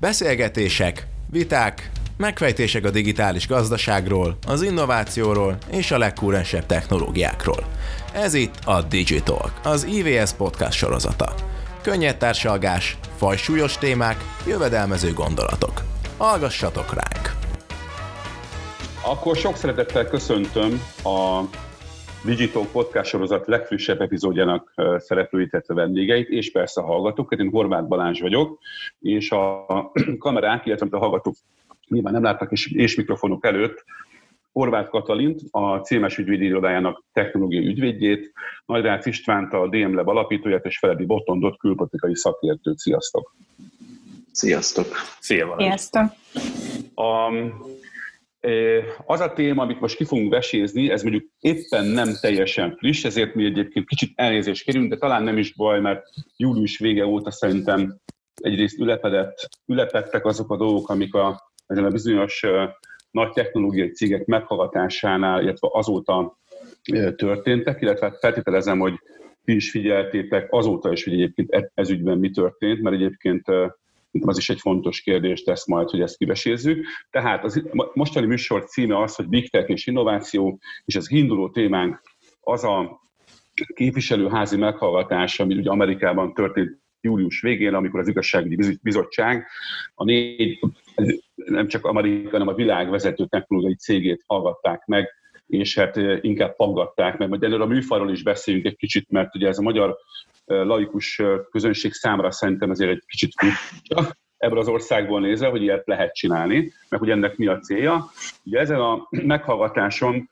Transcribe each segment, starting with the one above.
Beszélgetések, viták, megfejtések a digitális gazdaságról, az innovációról és a legkúrensebb technológiákról. Ez itt a Digitalk, az IVS podcast sorozata. Könnyed társalgás, fajsúlyos témák, jövedelmező gondolatok. Hallgassatok ránk! Akkor sok szeretettel köszöntöm a Digital Podcast sorozat legfrissebb epizódjának szereplőit, illetve vendégeit, és persze a hallgatók. Én Horváth Balázs vagyok, és a kamerák, illetve a hallgatók nyilván nem látnak és, és mikrofonok előtt, Horváth Katalint, a CMS ügyvédi irodájának technológiai ügyvédjét, Nagyrác Istvánt, a DM Lab alapítóját, és Feledi Botondot, külpolitikai szakértőt. Sziasztok! Sziasztok! Szia, Sziasztok! A, az a téma, amit most ki fogunk vesézni, ez mondjuk éppen nem teljesen friss, ezért mi egyébként kicsit elnézést kérünk, de talán nem is baj, mert július vége óta szerintem egyrészt ülepedett, ülepettek azok a dolgok, amik a, ezen a bizonyos nagy technológiai cégek meghallgatásánál, illetve azóta történtek, illetve hát feltételezem, hogy ti is figyeltétek azóta is, hogy egyébként e-, ez ügyben mi történt, mert egyébként az is egy fontos kérdés tesz majd, hogy ezt kivesézzük. Tehát az mostani műsor címe az, hogy Big Tech és innováció, és az induló témánk az a képviselőházi meghallgatás, ami ugye Amerikában történt július végén, amikor az igazságügyi bizottság a négy, nem csak Amerika, hanem a világ vezető technológiai cégét hallgatták meg, és hát inkább paggatták meg. Majd előre a műfajról is beszéljünk egy kicsit, mert ugye ez a magyar laikus közönség számára szerintem ezért egy kicsit furcsa ebből az országból nézve, hogy ilyet lehet csinálni, meg hogy ennek mi a célja. Ugye ezen a meghallgatáson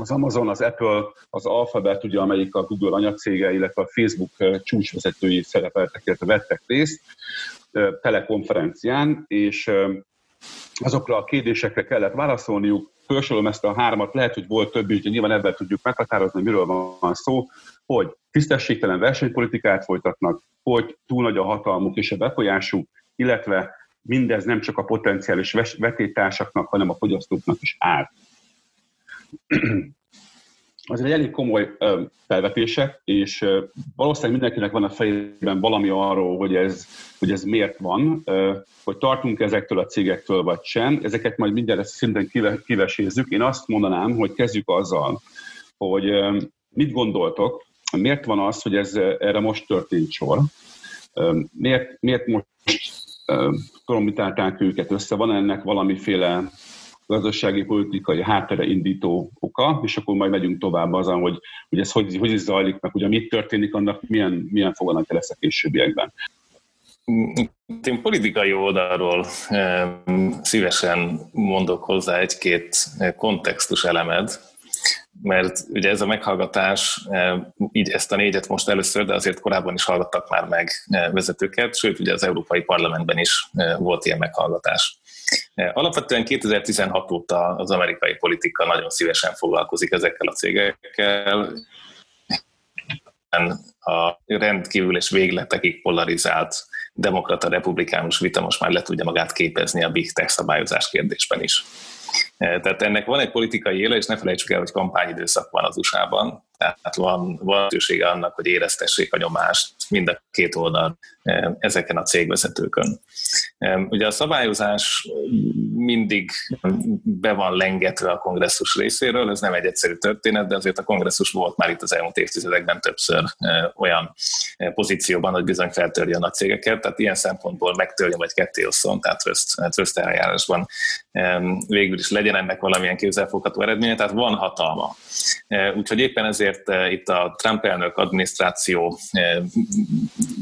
az Amazon, az Apple, az Alphabet, ugye, amelyik a Google anyacége, illetve a Facebook csúcsvezetői szerepeltek, illetve vettek részt telekonferencián, és azokra a kérdésekre kellett válaszolniuk, felsorolom ezt a hármat, lehet, hogy volt több is, de nyilván ebben tudjuk meghatározni, miről van szó, hogy tisztességtelen versenypolitikát folytatnak, hogy túl nagy a hatalmuk és a befolyásuk, illetve mindez nem csak a potenciális vetétársaknak, hanem a fogyasztóknak is áll. Az egy elég komoly felvetések, és valószínűleg mindenkinek van a fejében valami arról, hogy ez, hogy ez miért van, hogy tartunk ezektől a cégektől, vagy sem. Ezeket majd mindjárt szinten kivesézzük. Én azt mondanám, hogy kezdjük azzal, hogy mit gondoltok, miért van az, hogy ez erre most történt sor? Miért, miért most kolombitálták őket össze? Van ennek valamiféle gazdasági, politikai háttere indító oka, és akkor majd megyünk tovább azon, hogy, hogy ez hogy, hogy is zajlik, meg ugye mit történik, annak milyen, milyen foganatja lesz a későbbiekben. Én politikai oldalról szívesen mondok hozzá egy-két kontextus elemed, mert ugye ez a meghallgatás, így ezt a négyet most először, de azért korábban is hallgattak már meg vezetőket, sőt ugye az Európai Parlamentben is volt ilyen meghallgatás. Alapvetően 2016 óta az amerikai politika nagyon szívesen foglalkozik ezekkel a cégekkel. A rendkívül és végletekig polarizált demokrata-republikánus vita most már le tudja magát képezni a big tech szabályozás kérdésben is. Tehát ennek van egy politikai éle, és ne felejtsük el, hogy kampányidőszak van az USA-ban, tehát van, lehetősége annak, hogy éreztessék a nyomást mind a két oldal ezeken a cégvezetőkön. Ugye a szabályozás mindig be van lengetve a kongresszus részéről, ez nem egy egyszerű történet, de azért a kongresszus volt már itt az elmúlt évtizedekben többször olyan pozícióban, hogy bizony feltörje a nagy cégeket, tehát ilyen szempontból megtörje vagy ketté osszon, tehát tröszt eljárásban végül is legyen ennek valamilyen kézzelfogható eredménye, tehát van hatalma. Úgyhogy éppen ezért itt a Trump elnök adminisztráció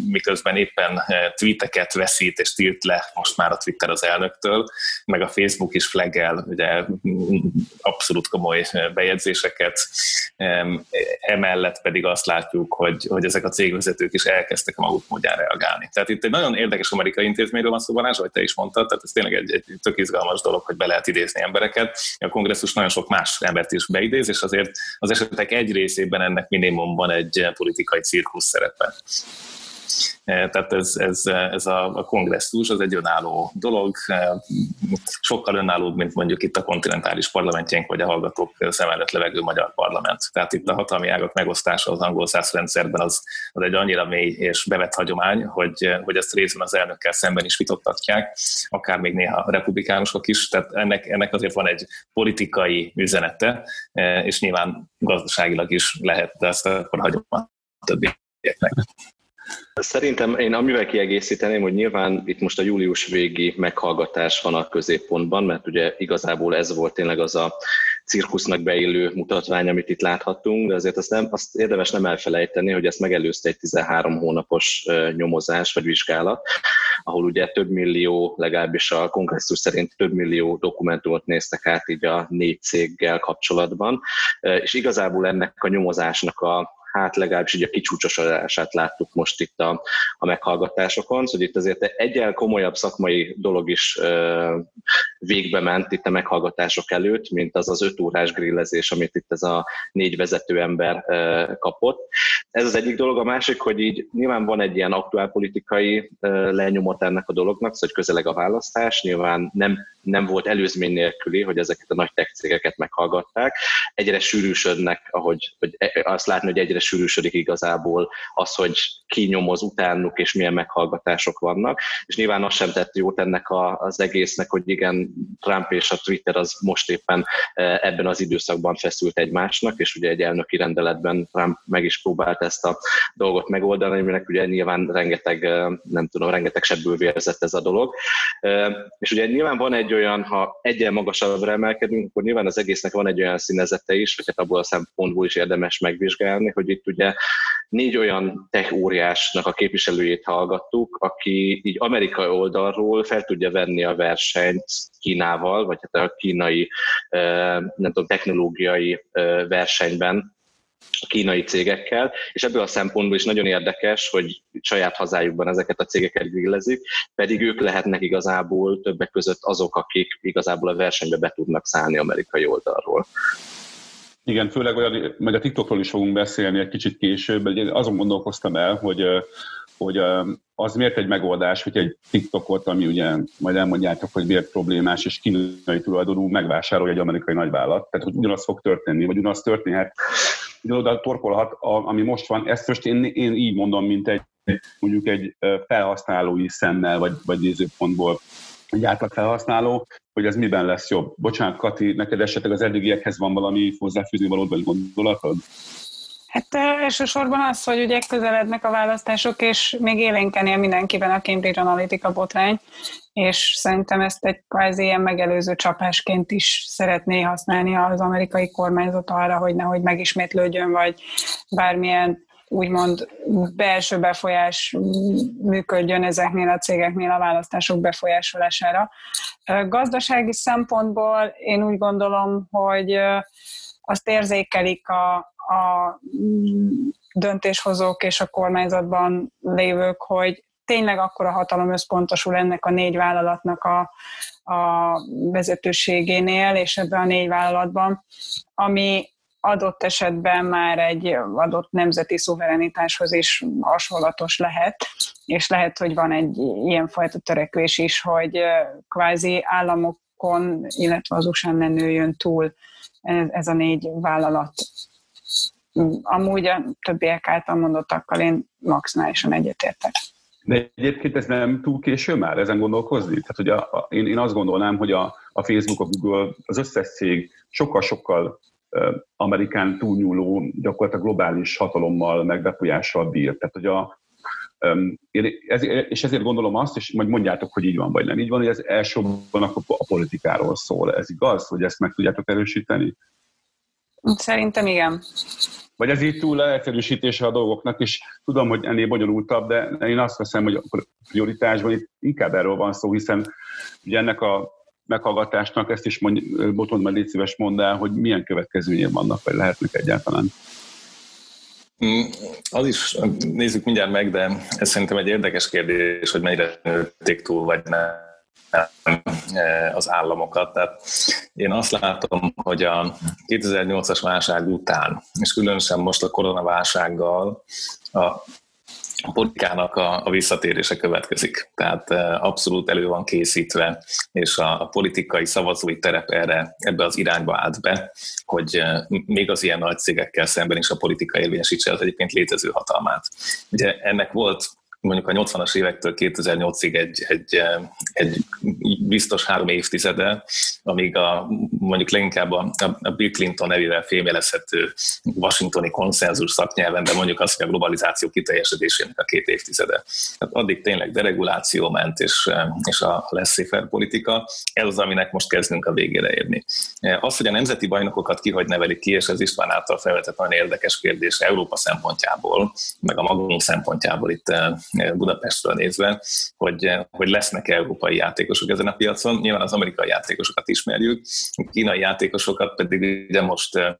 miközben éppen tweeteket veszít és tilt le most már a Twitter az elnöktől, meg a Facebook is flaggel ugye abszolút komoly bejegyzéseket, emellett pedig azt látjuk, hogy, hogy ezek a cégvezetők is elkezdtek a maguk módján reagálni. Tehát itt egy nagyon érdekes amerikai intézményről van szó, Balázs, ahogy te is mondtad, tehát ez tényleg egy, egy tök izgalmas dolog, hogy be lehet idézni embereket. A kongresszus nagyon sok más embert is beidéz, és azért az esetek egy részében ennek minimum van egy politikai cirkusz szerepe. Tehát ez, ez, ez a, a kongresszus az egy önálló dolog, sokkal önállóbb, mint mondjuk itt a kontinentális parlamentjénk, vagy a hallgatók szem előtt levegő magyar parlament. Tehát itt a hatalmi ágak megosztása az angol száz rendszerben az, az egy annyira mély és bevett hagyomány, hogy, hogy ezt részben az elnökkel szemben is vitattatják, akár még néha republikánusok is, tehát ennek, ennek azért van egy politikai üzenete, és nyilván gazdaságilag is lehet, de ezt akkor hagyom a többieknek. Szerintem én amivel kiegészíteném, hogy nyilván itt most a július végi meghallgatás van a középpontban, mert ugye igazából ez volt tényleg az a cirkusznak beillő mutatvány, amit itt láthattunk, de azért azt, nem, azt érdemes nem elfelejteni, hogy ezt megelőzte egy 13 hónapos nyomozás vagy vizsgálat, ahol ugye több millió, legalábbis a kongresszus szerint több millió dokumentumot néztek át így a négy céggel kapcsolatban, és igazából ennek a nyomozásnak a hát legalábbis így a kicsúcsosodását láttuk most itt a, a meghallgatásokon, szóval itt azért egyel komolyabb szakmai dolog is ö, végbe ment itt a meghallgatások előtt, mint az az öt órás grillezés, amit itt ez a négy vezető ember ö, kapott. Ez az egyik dolog. A másik, hogy így nyilván van egy ilyen aktuálpolitikai lenyomot ennek a dolognak, szóval közeleg a választás, nyilván nem nem volt előzmény nélküli, hogy ezeket a nagy tech cégeket meghallgatták. Egyre sűrűsödnek, ahogy hogy e, azt látni, hogy egyre sűrűsödik igazából az, hogy ki nyomoz utánuk, és milyen meghallgatások vannak. És nyilván azt sem tett jót ennek a, az egésznek, hogy igen, Trump és a Twitter az most éppen ebben az időszakban feszült egymásnak, és ugye egy elnöki rendeletben Trump meg is próbált ezt a dolgot megoldani, aminek ugye nyilván rengeteg, nem tudom, rengeteg sebből vérzett ez a dolog. És ugye nyilván van egy olyan, ha egyen magasabbra emelkedünk, akkor nyilván az egésznek van egy olyan színezete is, hogy hát abból a szempontból is érdemes megvizsgálni, hogy itt ugye négy olyan tech óriásnak a képviselőjét hallgattuk, aki így amerikai oldalról fel tudja venni a versenyt Kínával, vagy hát a kínai nem tudom, technológiai versenyben, a kínai cégekkel, és ebből a szempontból is nagyon érdekes, hogy saját hazájukban ezeket a cégeket grillezik, pedig ők lehetnek igazából többek között azok, akik igazából a versenybe be tudnak szállni amerikai oldalról. Igen, főleg olyan, majd a TikTokról is fogunk beszélni egy kicsit később, azon gondolkoztam el, hogy hogy az miért egy megoldás, hogy egy TikTokot, ami ugye majd elmondjátok, hogy miért problémás, és kínai tulajdonú megvásárolja egy amerikai nagyvállalat. Tehát, hogy ugyanaz fog történni, vagy ugyanaz történhet, ugyanoda torkolhat, ami most van. Ezt most én, én így mondom, mint egy mondjuk egy felhasználói szemmel, vagy, vagy nézőpontból egy átlag felhasználó, hogy ez miben lesz jobb. Bocsánat, Kati, neked esetleg az eddigiekhez van valami hozzáfűzni valód, vagy gondolatod? Hát elsősorban az, hogy ugye közelednek a választások, és még élénkenél mindenkiben a Cambridge Analytica botrány, és szerintem ezt egy kvázi ilyen megelőző csapásként is szeretné használni az amerikai kormányzat arra, hogy nehogy megismétlődjön, vagy bármilyen úgymond belső befolyás működjön ezeknél a cégeknél a választások befolyásolására. Gazdasági szempontból én úgy gondolom, hogy azt érzékelik a, a döntéshozók és a kormányzatban lévők, hogy tényleg akkor a hatalom összpontosul ennek a négy vállalatnak a, a vezetőségénél, és ebben a négy vállalatban, ami adott esetben már egy adott nemzeti szuverenitáshoz is hasonlatos lehet, és lehet, hogy van egy ilyenfajta törekvés is, hogy kvázi államokon, illetve az usa nőjön túl ez a négy vállalat amúgy a többiek által mondottakkal én maximálisan egyetértek. De egyébként ez nem túl késő már ezen gondolkozni? Tehát, hogy a, a, én, én azt gondolnám, hogy a, a Facebook, a Google, az összes cég sokkal-sokkal uh, Amerikán túlnyúló, gyakorlatilag globális hatalommal, meg bír. Tehát, hogy a, um, ez, és ezért gondolom azt, és majd mondjátok, hogy így van, vagy nem így van, hogy ez elsősorban a politikáról szól. Ez igaz, hogy ezt meg tudjátok erősíteni? Szerintem igen. Vagy ez így túl leegyszerűsítése a dolgoknak, és tudom, hogy ennél bonyolultabb, de én azt veszem, hogy a prioritásban itt inkább erről van szó, hiszen ugye ennek a meghallgatásnak ezt is mondj, Botond majd légy szíves mondd el, hogy milyen következményei vannak, vagy lehetnek egyáltalán. Mm, az is, nézzük mindjárt meg, de ez szerintem egy érdekes kérdés, hogy mennyire nőtték túl, vagy nem az államokat. Tehát én azt látom, hogy a 2008-as válság után, és különösen most a koronaválsággal a politikának a, a visszatérése következik. Tehát abszolút elő van készítve, és a, a politikai szavazói terep erre, ebbe az irányba állt be, hogy még az ilyen nagy cégekkel szemben is a politika érvényesítse az egyébként létező hatalmát. Ugye ennek volt mondjuk a 80-as évektől 2008-ig egy, egy, egy biztos három évtizede, amíg a, mondjuk leginkább a, a Bill Clinton nevével fémjelezhető washingtoni konszenzus szaknyelven, de mondjuk azt, hogy a globalizáció kiteljesedésének a két évtizede. Tehát addig tényleg dereguláció ment, és, és a laissez politika, ez az, aminek most kezdünk a végére érni. Az, hogy a nemzeti bajnokokat kihagy nevelik ki, és ez István által felvetett nagyon érdekes kérdés Európa szempontjából, meg a magunk szempontjából itt Budapestről nézve, hogy, hogy lesznek európai játékosok ezen a piacon. Nyilván az amerikai játékosokat ismerjük, a kínai játékosokat pedig ugye most eh,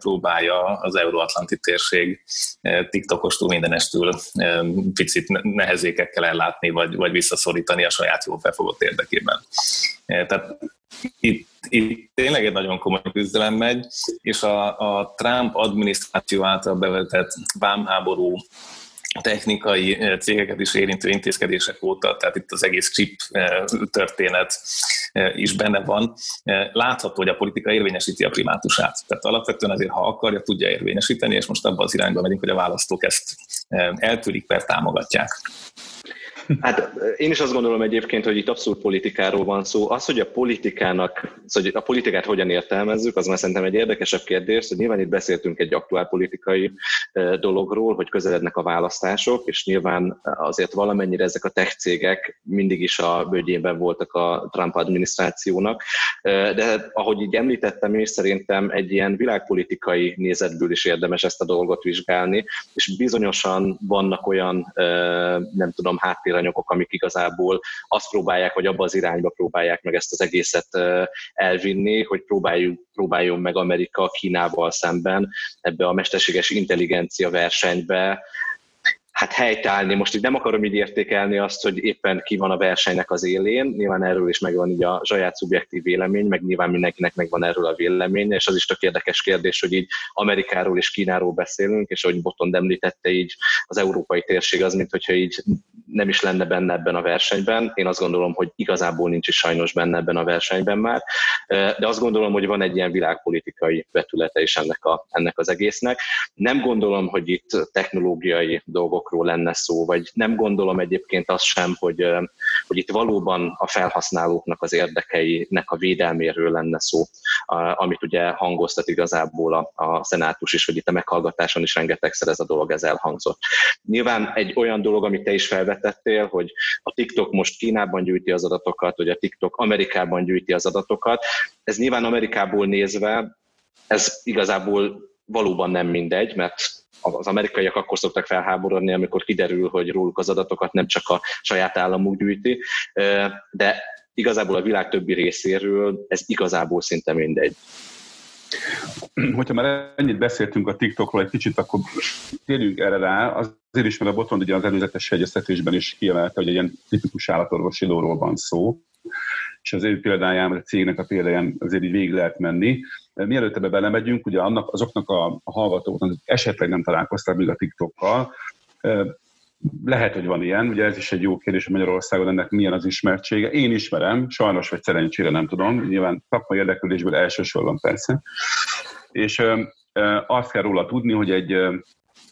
próbálja az euróatlanti térség eh, TikTokostól mindenestül eh, picit nehezékekkel ellátni, vagy, vagy visszaszorítani a saját jó felfogott érdekében. Tehát itt, itt tényleg egy nagyon komoly küzdelem megy, és a, a Trump adminisztráció által bevetett vámháború technikai eh, cégeket is érintő intézkedések óta, tehát itt az egész chip eh, történet eh, is benne van. Látható, hogy a politika érvényesíti a primátusát. Tehát alapvetően azért, ha akarja, tudja érvényesíteni, és most abban az irányba megyünk, hogy a választók ezt eltűrik, mert támogatják. Hát én is azt gondolom egyébként, hogy itt abszolút politikáról van szó. Az, hogy a politikának, hogy a politikát hogyan értelmezzük, az már szerintem egy érdekesebb kérdés, hogy nyilván itt beszéltünk egy aktuál politikai dologról, hogy közelednek a választások, és nyilván azért valamennyire ezek a tech cégek mindig is a bőgyében voltak a Trump adminisztrációnak, de ahogy így említettem és szerintem egy ilyen világpolitikai nézetből is érdemes ezt a dolgot vizsgálni, és bizonyosan vannak olyan, nem tudom, háttér anyagok, amik igazából azt próbálják, vagy abba az irányba próbálják meg ezt az egészet elvinni, hogy próbáljuk, próbáljon meg Amerika Kínával szemben ebbe a mesterséges intelligencia versenybe hát helytállni. Most így nem akarom így értékelni azt, hogy éppen ki van a versenynek az élén, nyilván erről is megvan így a saját szubjektív vélemény, meg nyilván mindenkinek megvan erről a véleménye, és az is tök érdekes kérdés, hogy így Amerikáról és Kínáról beszélünk, és ahogy Botond említette, így az európai térség az, mint hogyha így nem is lenne benne ebben a versenyben. Én azt gondolom, hogy igazából nincs is sajnos benne ebben a versenyben már, de azt gondolom, hogy van egy ilyen világpolitikai vetülete is ennek, a, ennek az egésznek. Nem gondolom, hogy itt technológiai dolgokról lenne szó, vagy nem gondolom egyébként azt sem, hogy, hogy itt valóban a felhasználóknak az érdekeinek a védelméről lenne szó, amit ugye hangoztat igazából a, a szenátus is, hogy itt a meghallgatáson is rengetegszer ez a dolog ez elhangzott. Nyilván egy olyan dolog, amit te is felvet, felvetettél, hogy a TikTok most Kínában gyűjti az adatokat, hogy a TikTok Amerikában gyűjti az adatokat. Ez nyilván Amerikából nézve, ez igazából valóban nem mindegy, mert az amerikaiak akkor szoktak felháborodni, amikor kiderül, hogy róluk az adatokat nem csak a saját államuk gyűjti, de igazából a világ többi részéről ez igazából szinte mindegy. Hogyha már ennyit beszéltünk a TikTokról egy kicsit, akkor térjünk erre rá. Azért is, mert a Botond ugye az előzetes egyeztetésben is kiemelte, hogy egy ilyen tipikus állatorvosi lóról van szó, és az ő példáján, a cégnek a példáján azért így végig lehet menni. Mielőtt ebbe belemegyünk, ugye annak, azoknak a, hallgatóknak, akik esetleg nem találkoztak még a TikTokkal, lehet, hogy van ilyen, ugye ez is egy jó kérdés, hogy Magyarországon ennek milyen az ismertsége. Én ismerem, sajnos vagy szerencsére nem tudom, nyilván szakmai érdeklődésből elsősorban persze. És azt kell róla tudni, hogy egy,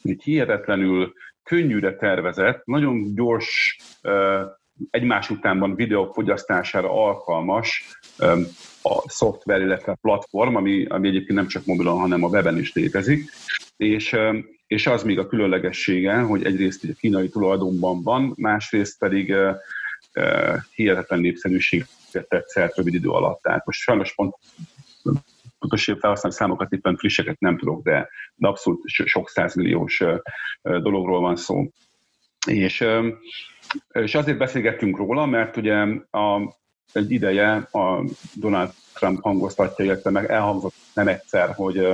egy hihetetlenül könnyűre tervezett, nagyon gyors, egymás utánban videók fogyasztására alkalmas a szoftver, illetve a platform, ami, ami egyébként nem csak mobilon, hanem a weben is létezik. És és az még a különlegessége, hogy egyrészt a kínai tulajdonban van, másrészt pedig hihetetlen népszerűséget tett szert rövid idő alatt. Tehát most sajnos pont pontos felhasználó számokat éppen frisseket nem tudok, de, de abszolút sok százmilliós dologról van szó. És, és azért beszélgettünk róla, mert ugye a, egy ideje a Donald Trump hangoztatja, illetve meg elhangzott nem egyszer, hogy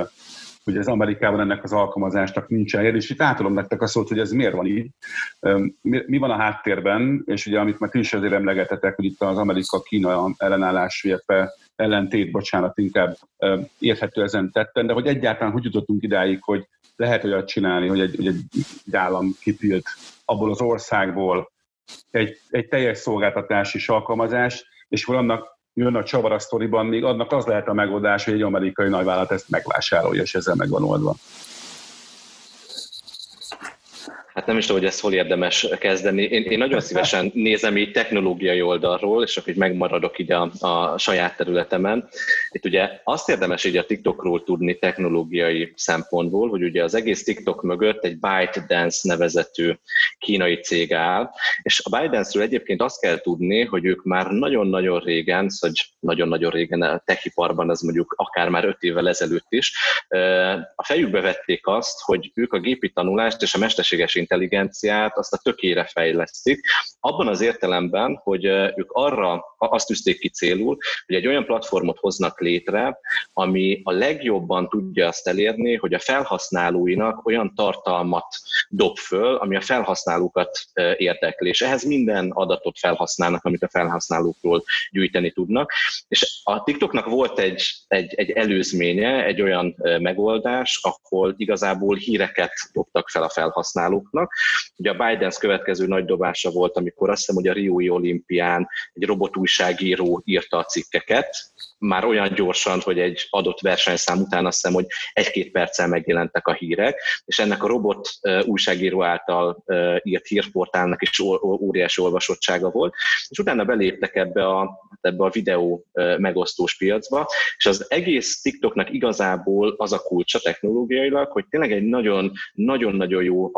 hogy az Amerikában ennek az alkalmazásnak nincs helye, és itt átadom nektek a szót, hogy ez miért van így, mi van a háttérben, és ugye amit már ti is azért emlegetetek, hogy itt az Amerika-Kína ellenállás, illetve ellentét, bocsánat, inkább érthető ezen tetten, de hogy egyáltalán hogy jutottunk idáig, hogy lehet olyat csinálni, hogy egy, egy, egy állam kitilt abból az országból egy, egy teljes szolgáltatási és alkalmazást, és valamnak jön a csavar a sztoriban, még annak az lehet a megoldás, hogy egy amerikai nagyvállalat ezt megvásárolja, és ezzel megvan oldva. Hát nem is tudom, hogy ezt hol érdemes kezdeni. Én, én nagyon szívesen nézem így technológiai oldalról, és akkor így megmaradok így a, a saját területemen. Itt ugye azt érdemes így a TikTokról tudni technológiai szempontból, hogy ugye az egész TikTok mögött egy ByteDance nevezetű kínai cég áll, és a ByteDance-ről egyébként azt kell tudni, hogy ők már nagyon-nagyon régen, szóval nagyon-nagyon régen a techiparban, ez mondjuk akár már öt évvel ezelőtt is, a fejükbe vették azt, hogy ők a gépi tanulást és a mesterséges intelligenciát azt a tökére fejlesztik, abban az értelemben, hogy ők arra azt tűzték ki célul, hogy egy olyan platformot hoznak létre, ami a legjobban tudja azt elérni, hogy a felhasználóinak olyan tartalmat dob föl, ami a felhasználókat érdekli, és ehhez minden adatot felhasználnak, amit a felhasználókról gyűjteni tudnak. És a TikToknak volt egy, egy, egy előzménye, egy olyan megoldás, ahol igazából híreket dobtak fel a felhasználóknak. Ugye a Biden következő nagy dobása volt, amikor azt hiszem, hogy a Riói olimpián egy robot újságíró írta a cikkeket, már olyan gyorsan, hogy egy adott versenyszám után azt hiszem, hogy egy-két perccel megjelentek a hírek, és ennek a robot újságíró által írt hírportálnak is óriási olvasottsága volt, és utána beléptek ebbe a, ebbe a videó megosztós piacba, és az egész TikToknak igazából az a kulcsa technológiailag, hogy tényleg egy nagyon-nagyon jó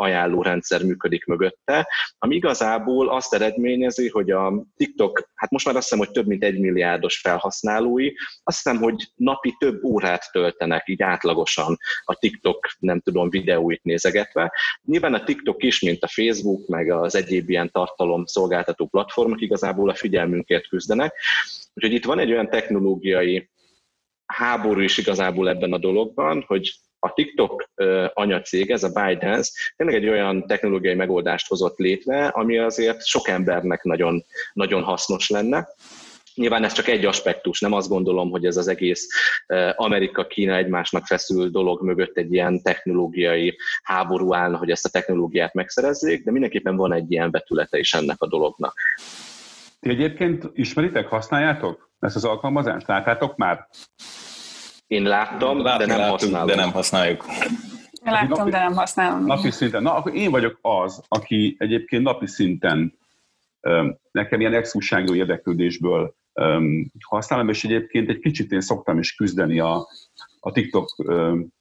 ajánlórendszer működik mögötte, ami igazából azt eredményezi, hogy a TikTok, hát most már azt hiszem, hogy több mint egy milliárdos felhasználói, azt hiszem, hogy napi több órát töltenek így átlagosan a TikTok, nem tudom, videóit nézegetve. Nyilván a TikTok is, mint a Facebook, meg az egyéb ilyen tartalom szolgáltató platformok igazából a figyelmünkért küzdenek. Úgyhogy itt van egy olyan technológiai háború is igazából ebben a dologban, hogy a TikTok anyacég, ez a ByteDance, tényleg egy olyan technológiai megoldást hozott létre, ami azért sok embernek nagyon, nagyon hasznos lenne. Nyilván ez csak egy aspektus, nem azt gondolom, hogy ez az egész Amerika-Kína egymásnak feszül dolog mögött egy ilyen technológiai háború állna, hogy ezt a technológiát megszerezzék, de mindenképpen van egy ilyen vetülete is ennek a dolognak. Ti egyébként ismeritek, használjátok ezt az alkalmazást? Láttátok már? Én láttam, Látni, de nem láttuk, használom. De nem használjuk. Láttam, napi, de nem használom. Napi szinten. Na, akkor én vagyok az, aki egyébként napi szinten nekem ilyen exúságú érdeklődésből használom, és egyébként egy kicsit én szoktam is küzdeni a, a TikTok,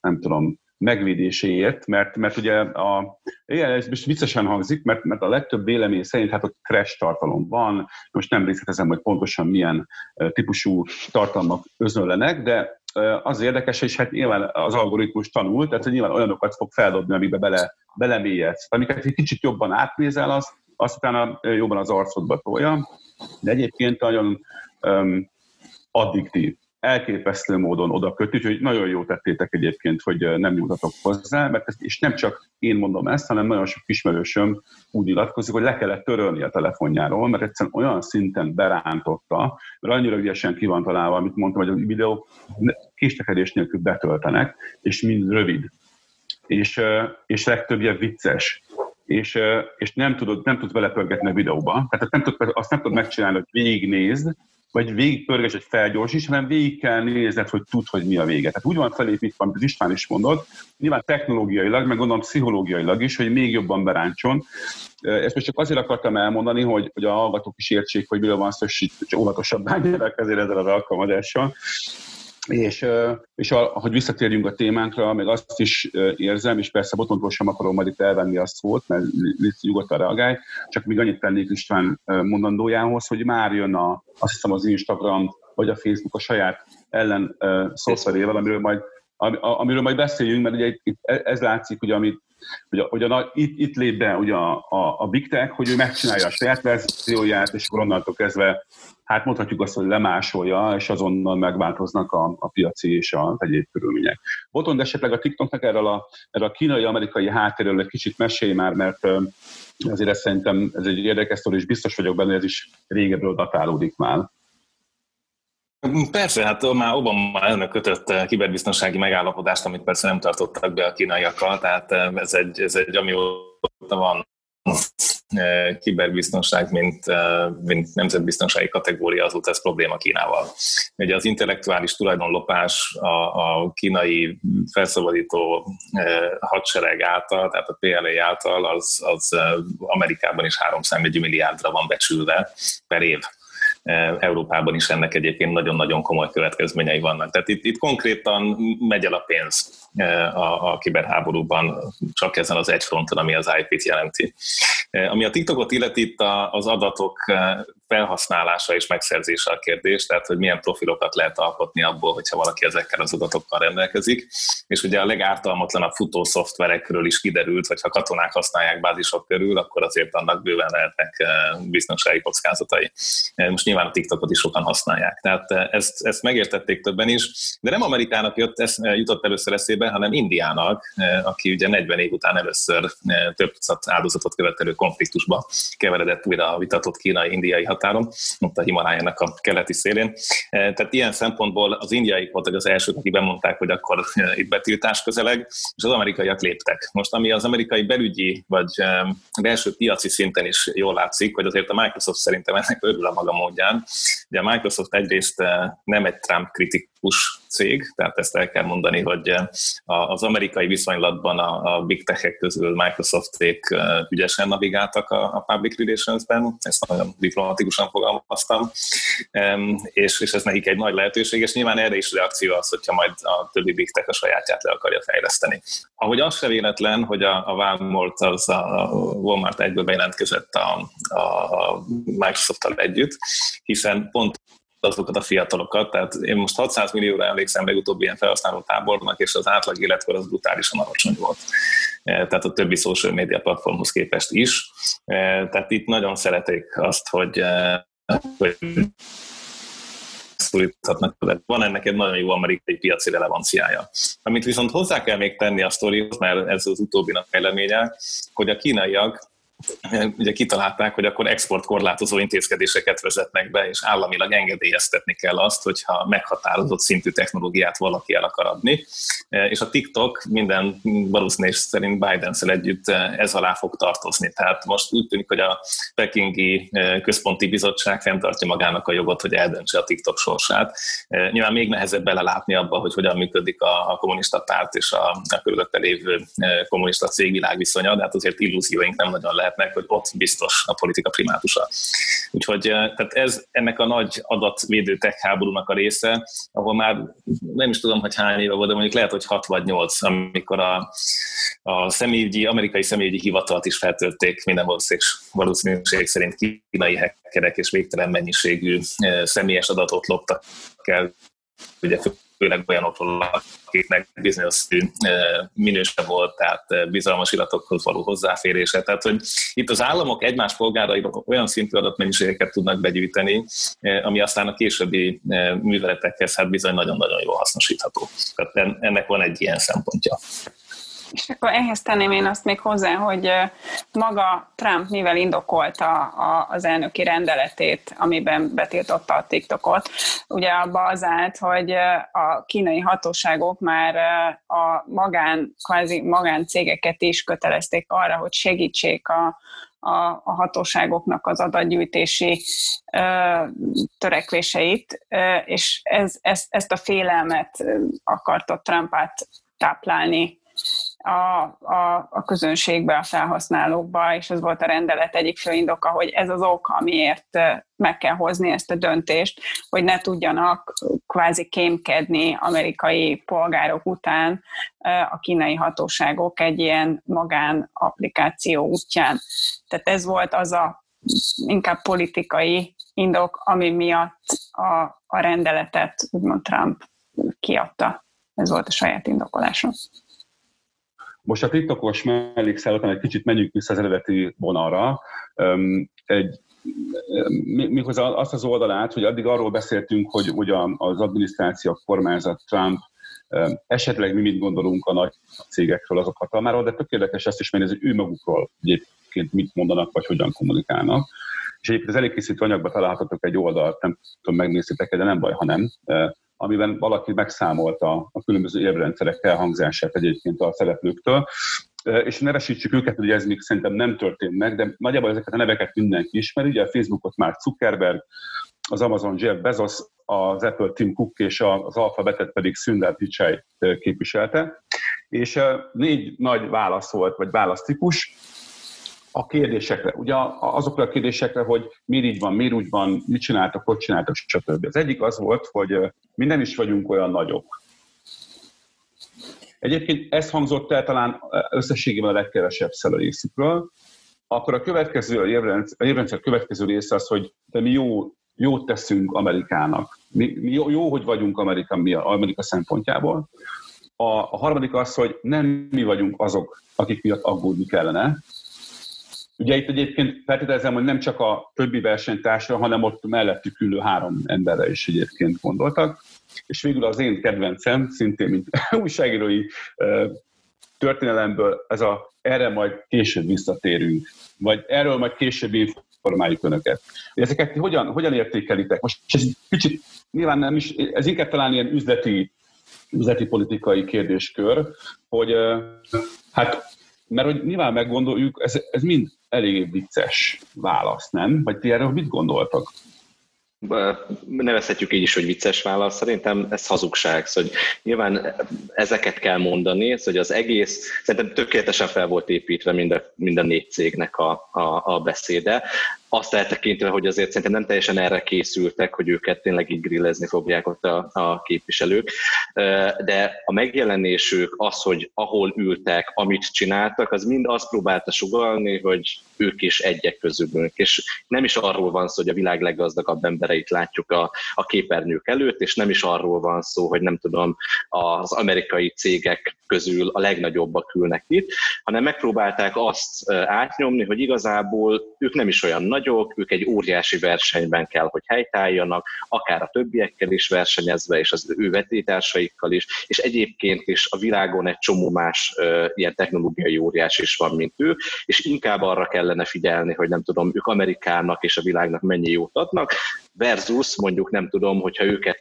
nem tudom, megvédéséért, mert, mert ugye a, igen, ez most viccesen hangzik, mert, mert a legtöbb vélemény szerint hát ott crash tartalom van, most nem részletezem, hogy pontosan milyen típusú tartalmak özönlenek, de az érdekes, és hát nyilván az algoritmus tanul, tehát nyilván olyanokat fog feldobni, amiben bele, belemélyedsz. Amiket egy kicsit jobban átnézel, azt, azt utána jobban az arcodba tolja, de egyébként nagyon um, addiktív elképesztő módon oda köt, úgyhogy nagyon jó tettétek egyébként, hogy nem nyújtatok hozzá, mert ezt, és nem csak én mondom ezt, hanem nagyon sok ismerősöm úgy nyilatkozik, hogy le kellett törölni a telefonjáról, mert egyszerűen olyan szinten berántotta, mert annyira ügyesen ki van találva, amit mondtam, hogy a videó késtekedés nélkül betöltenek, és mind rövid, és, és legtöbbje vicces és, és nem tudod, nem tudod belepörgetni a videóba. Tehát nem tudod, azt nem tudod megcsinálni, hogy végignézd, vagy végigpörges egy felgyorsítás, hanem végig kell nézned, hogy tud, hogy mi a vége. Tehát úgy van felépítve, amit az István is mondott, nyilván technológiailag, meg gondolom pszichológiailag is, hogy még jobban beráncson. Ezt most csak azért akartam elmondani, hogy, hogy a hallgatók is értsék, hogy miről van szó, hogy óvatosabb bánjanak ezért ezzel az alkalmazással. És, és hogy visszatérjünk a témánkra, még azt is érzem, és persze botontól sem akarom majd itt elvenni a szót, mert nyugodtan reagálj, csak még annyit tennék István mondandójához, hogy már jön a, azt hiszem az Instagram vagy a Facebook a saját ellen uh, szoftverével, amiről majd, amiről majd beszéljünk, mert ugye itt ez látszik, hogy amit hogy, a, a, itt, itt lép be ugye a, a, a Big Tech, hogy ő megcsinálja a saját verzióját, és akkor onnantól kezdve hát mondhatjuk azt, hogy lemásolja, és azonnal megváltoznak a, a piaci és a egyéb körülmények. Botond esetleg a TikToknak erről a, erről a kínai-amerikai háttérről egy kicsit mesélj már, mert azért ez szerintem ez egy érdekes sztori, és biztos vagyok benne, hogy ez is régebről datálódik már. Persze, hát már Obama elnök kötött kiberbiztonsági megállapodást, amit persze nem tartottak be a kínaiakkal, tehát ez egy, ez egy amióta van kiberbiztonság, mint, mint nemzetbiztonsági kategória, azóta ez probléma Kínával. Ugye az intellektuális tulajdonlopás a, a kínai felszabadító hadsereg által, tehát a PLA által, az, az Amerikában is 301 milliárdra van becsülve per év. Európában is ennek egyébként nagyon-nagyon komoly következményei vannak. Tehát itt, itt konkrétan megy el a pénz a, a kiberháborúban, csak ezen az egy fronton, ami az IP-t jelenti. Ami a TikTokot illeti, itt az adatok felhasználása és megszerzése a kérdés, tehát hogy milyen profilokat lehet alkotni abból, hogyha valaki ezekkel az adatokkal rendelkezik. És ugye a legártalmatlanabb futó szoftverekről is kiderült, hogy ha katonák használják bázisok körül, akkor azért annak bőven lehetnek biztonsági kockázatai. Most nyilván a TikTokot is sokan használják. Tehát ezt, ezt megértették többen is, de nem Amerikának jött, ez jutott először eszébe, hanem Indiának, aki ugye 40 év után először több áldozatot követelő konfliktusba keveredett újra a vitatott kínai-indiai határon, ott a Himalájának a keleti szélén. Tehát ilyen szempontból az indiai voltak az elsők, akik bemondták, hogy akkor itt betiltás közeleg, és az amerikaiak léptek. Most ami az amerikai belügyi vagy belső piaci szinten is jól látszik, hogy azért a Microsoft szerintem ennek örül a maga módján. Ugye a Microsoft egyrészt nem egy Trump kritikus cég, tehát ezt el kell mondani, hogy az amerikai viszonylatban a, big tech közül Microsofték ügyesen navigáltak a public relations-ben, ezt nagyon diplomatikusan fogalmaztam, és, és ez nekik egy nagy lehetőség, és nyilván erre is reakció az, hogyha majd a többi big tech a sajátját le akarja fejleszteni. Ahogy az se véletlen, hogy a, a Walmart az a Walmart egyből bejelentkezett a, a Microsoft-tal együtt, hiszen pont azokat a fiatalokat. Tehát én most 600 millióra emlékszem legutóbbi ilyen felhasználó tábornak, és az átlag életkor az brutálisan alacsony volt. E, tehát a többi social media platformhoz képest is. E, tehát itt nagyon szeretik azt, hogy, e, hogy van ennek egy nagyon jó amerikai piaci relevanciája. Amit viszont hozzá kell még tenni a sztorihoz, mert ez az utóbbinak fejleménye, hogy a kínaiak ugye kitalálták, hogy akkor exportkorlátozó intézkedéseket vezetnek be, és államilag engedélyeztetni kell azt, hogyha meghatározott szintű technológiát valaki el akar adni. És a TikTok minden valószínűség szerint biden együtt ez alá fog tartozni. Tehát most úgy tűnik, hogy a Pekingi Központi Bizottság fenntartja magának a jogot, hogy eldöntse a TikTok sorsát. Nyilván még nehezebb belelátni abba, hogy hogyan működik a, a kommunista párt és a, a körülötte lévő kommunista cégvilág viszonya, de hát azért illúzióink nem nagyon lehet lehetnek, hogy ott biztos a politika primátusa. Úgyhogy eh, tehát ez ennek a nagy adatvédő tech háborúnak a része, ahol már nem is tudom, hogy hány éve volt, de mondjuk lehet, hogy 6 vagy 8, amikor a, a személyügyi, amerikai személyügyi hivatalt is feltölték minden valószínűség szerint kínai hackerek és végtelen mennyiségű személyes adatot loptak el ugye főleg olyanokról, akiknek bizonyos minőse volt, tehát bizalmas iratokhoz való hozzáférése. Tehát, hogy itt az államok egymás polgárai olyan szintű adatmennyiségeket tudnak begyűjteni, ami aztán a későbbi műveletekhez hát bizony nagyon-nagyon jól hasznosítható. Tehát ennek van egy ilyen szempontja. És akkor ehhez tenném én azt még hozzá, hogy maga Trump mivel indokolta az elnöki rendeletét, amiben betiltotta a TikTokot, ugye abba az állt, hogy a kínai hatóságok már a magán, kvázi magáncégeket is kötelezték arra, hogy segítsék a, a, a hatóságoknak az adatgyűjtési ö, törekvéseit, ö, és ez, ez, ezt a félelmet akarta Trump át táplálni a, a, a közönségbe, a felhasználókba, és ez volt a rendelet egyik fő indoka, hogy ez az ok, amiért meg kell hozni ezt a döntést, hogy ne tudjanak kvázi kémkedni amerikai polgárok után a kínai hatóságok egy ilyen magán applikáció útján. Tehát ez volt az a inkább politikai indok, ami miatt a, a rendeletet úgymond Trump kiadta. Ez volt a saját indokolásom. Most a TikTokos mellékszál egy kicsit menjünk vissza az eredeti vonalra. Egy, méghozzá azt az oldalát, hogy addig arról beszéltünk, hogy, hogy az adminisztráció, a kormányzat, Trump, esetleg mi mit gondolunk a nagy cégekről, azok hatalmáról, de tök érdekes ezt is menni, hogy ő magukról egyébként mit mondanak, vagy hogyan kommunikálnak. és egyébként az előkészítő anyagban találhatok egy oldalt, nem tudom, megnéztétek de nem baj, ha nem, amiben valaki megszámolta a különböző érvrendszerek elhangzását egyébként a szereplőktől, és nevesítsük őket, ugye ez még szerintem nem történt meg, de nagyjából ezeket a neveket mindenki ismeri. Ugye a Facebookot már Zuckerberg, az Amazon Jeff Bezos, az Apple Tim Cook és az Alphabetet pedig Sundar Pichai képviselte. És négy nagy válasz volt, vagy választikus a kérdésekre. Ugye azokra a kérdésekre, hogy miért így van, miért úgy van, mit csináltak, hogy csináltak, stb. Az egyik az volt, hogy mi nem is vagyunk olyan nagyok. Egyébként ez hangzott el talán összességében a legkevesebb szel a részükről. Akkor a következő, a évrendszer következő része az, hogy de mi jó, jót teszünk Amerikának. Mi, mi jó, jó, hogy vagyunk Amerika, mi, Amerika szempontjából. A, a harmadik az, hogy nem mi vagyunk azok, akik miatt aggódni kellene, Ugye itt egyébként feltételezem, hogy nem csak a többi versenytársra, hanem ott mellettük ülő három emberre is egyébként gondoltak. És végül az én kedvencem, szintén mint újságírói történelemből, ez a erre majd később visszatérünk, vagy erről majd később informáljuk önöket. Ezeket hogyan, hogyan értékelitek? Most ez kicsit nyilván nem is, ez inkább talán ilyen üzleti, üzleti politikai kérdéskör, hogy hát mert hogy nyilván meggondoljuk, ez, ez mind eléggé vicces válasz, nem? Vagy ti erről mit gondoltak? nevezhetjük így is, hogy vicces válasz, szerintem ez hazugság, szóval hogy nyilván ezeket kell mondani, szóval hogy az egész, szerintem tökéletesen fel volt építve mind a, mind a négy cégnek a, a, a beszéde, azt eltekintve, hogy azért szerintem nem teljesen erre készültek, hogy őket tényleg így grillezni fogják ott a, a képviselők, de a megjelenésük, az, hogy ahol ültek, amit csináltak, az mind azt próbálta sugalni, hogy ők is egyek közülünk, és nem is arról van szó, hogy a világ leggazdagabb embereit látjuk a, a képernyők előtt, és nem is arról van szó, hogy nem tudom, az amerikai cégek közül a legnagyobbak ülnek itt, hanem megpróbálták azt átnyomni, hogy igazából ők nem is olyan nagyok, ők egy óriási versenyben kell, hogy helytálljanak, akár a többiekkel is versenyezve, és az ő vetétársaikkal is, és egyébként is a világon egy csomó más uh, ilyen technológiai óriás is van, mint ő, és inkább arra kellene figyelni, hogy nem tudom, ők Amerikának és a világnak mennyi jót adnak, versus mondjuk nem tudom, hogyha őket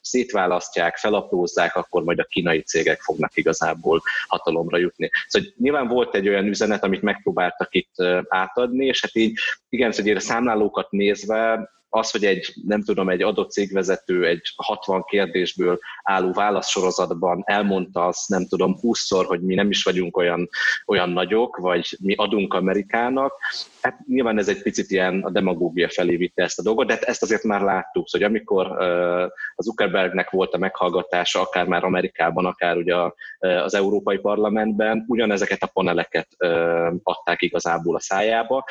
szétválasztják, felaprózzák, akkor majd a kínai cégek fognak igazából hatalomra jutni. Szóval nyilván volt egy olyan üzenet, amit megpróbáltak itt átadni, és hát így igen, hogy a számlálókat nézve az, hogy egy, nem tudom, egy adott cégvezető egy 60 kérdésből álló válaszsorozatban elmondta azt, nem tudom, 20-szor, hogy mi nem is vagyunk olyan, olyan nagyok, vagy mi adunk Amerikának, hát nyilván ez egy picit ilyen a demagógia felé vitte ezt a dolgot, de hát ezt azért már láttuk, hogy amikor az Zuckerbergnek volt a meghallgatása, akár már Amerikában, akár ugye az Európai Parlamentben, ugyanezeket a paneleket adták igazából a szájába,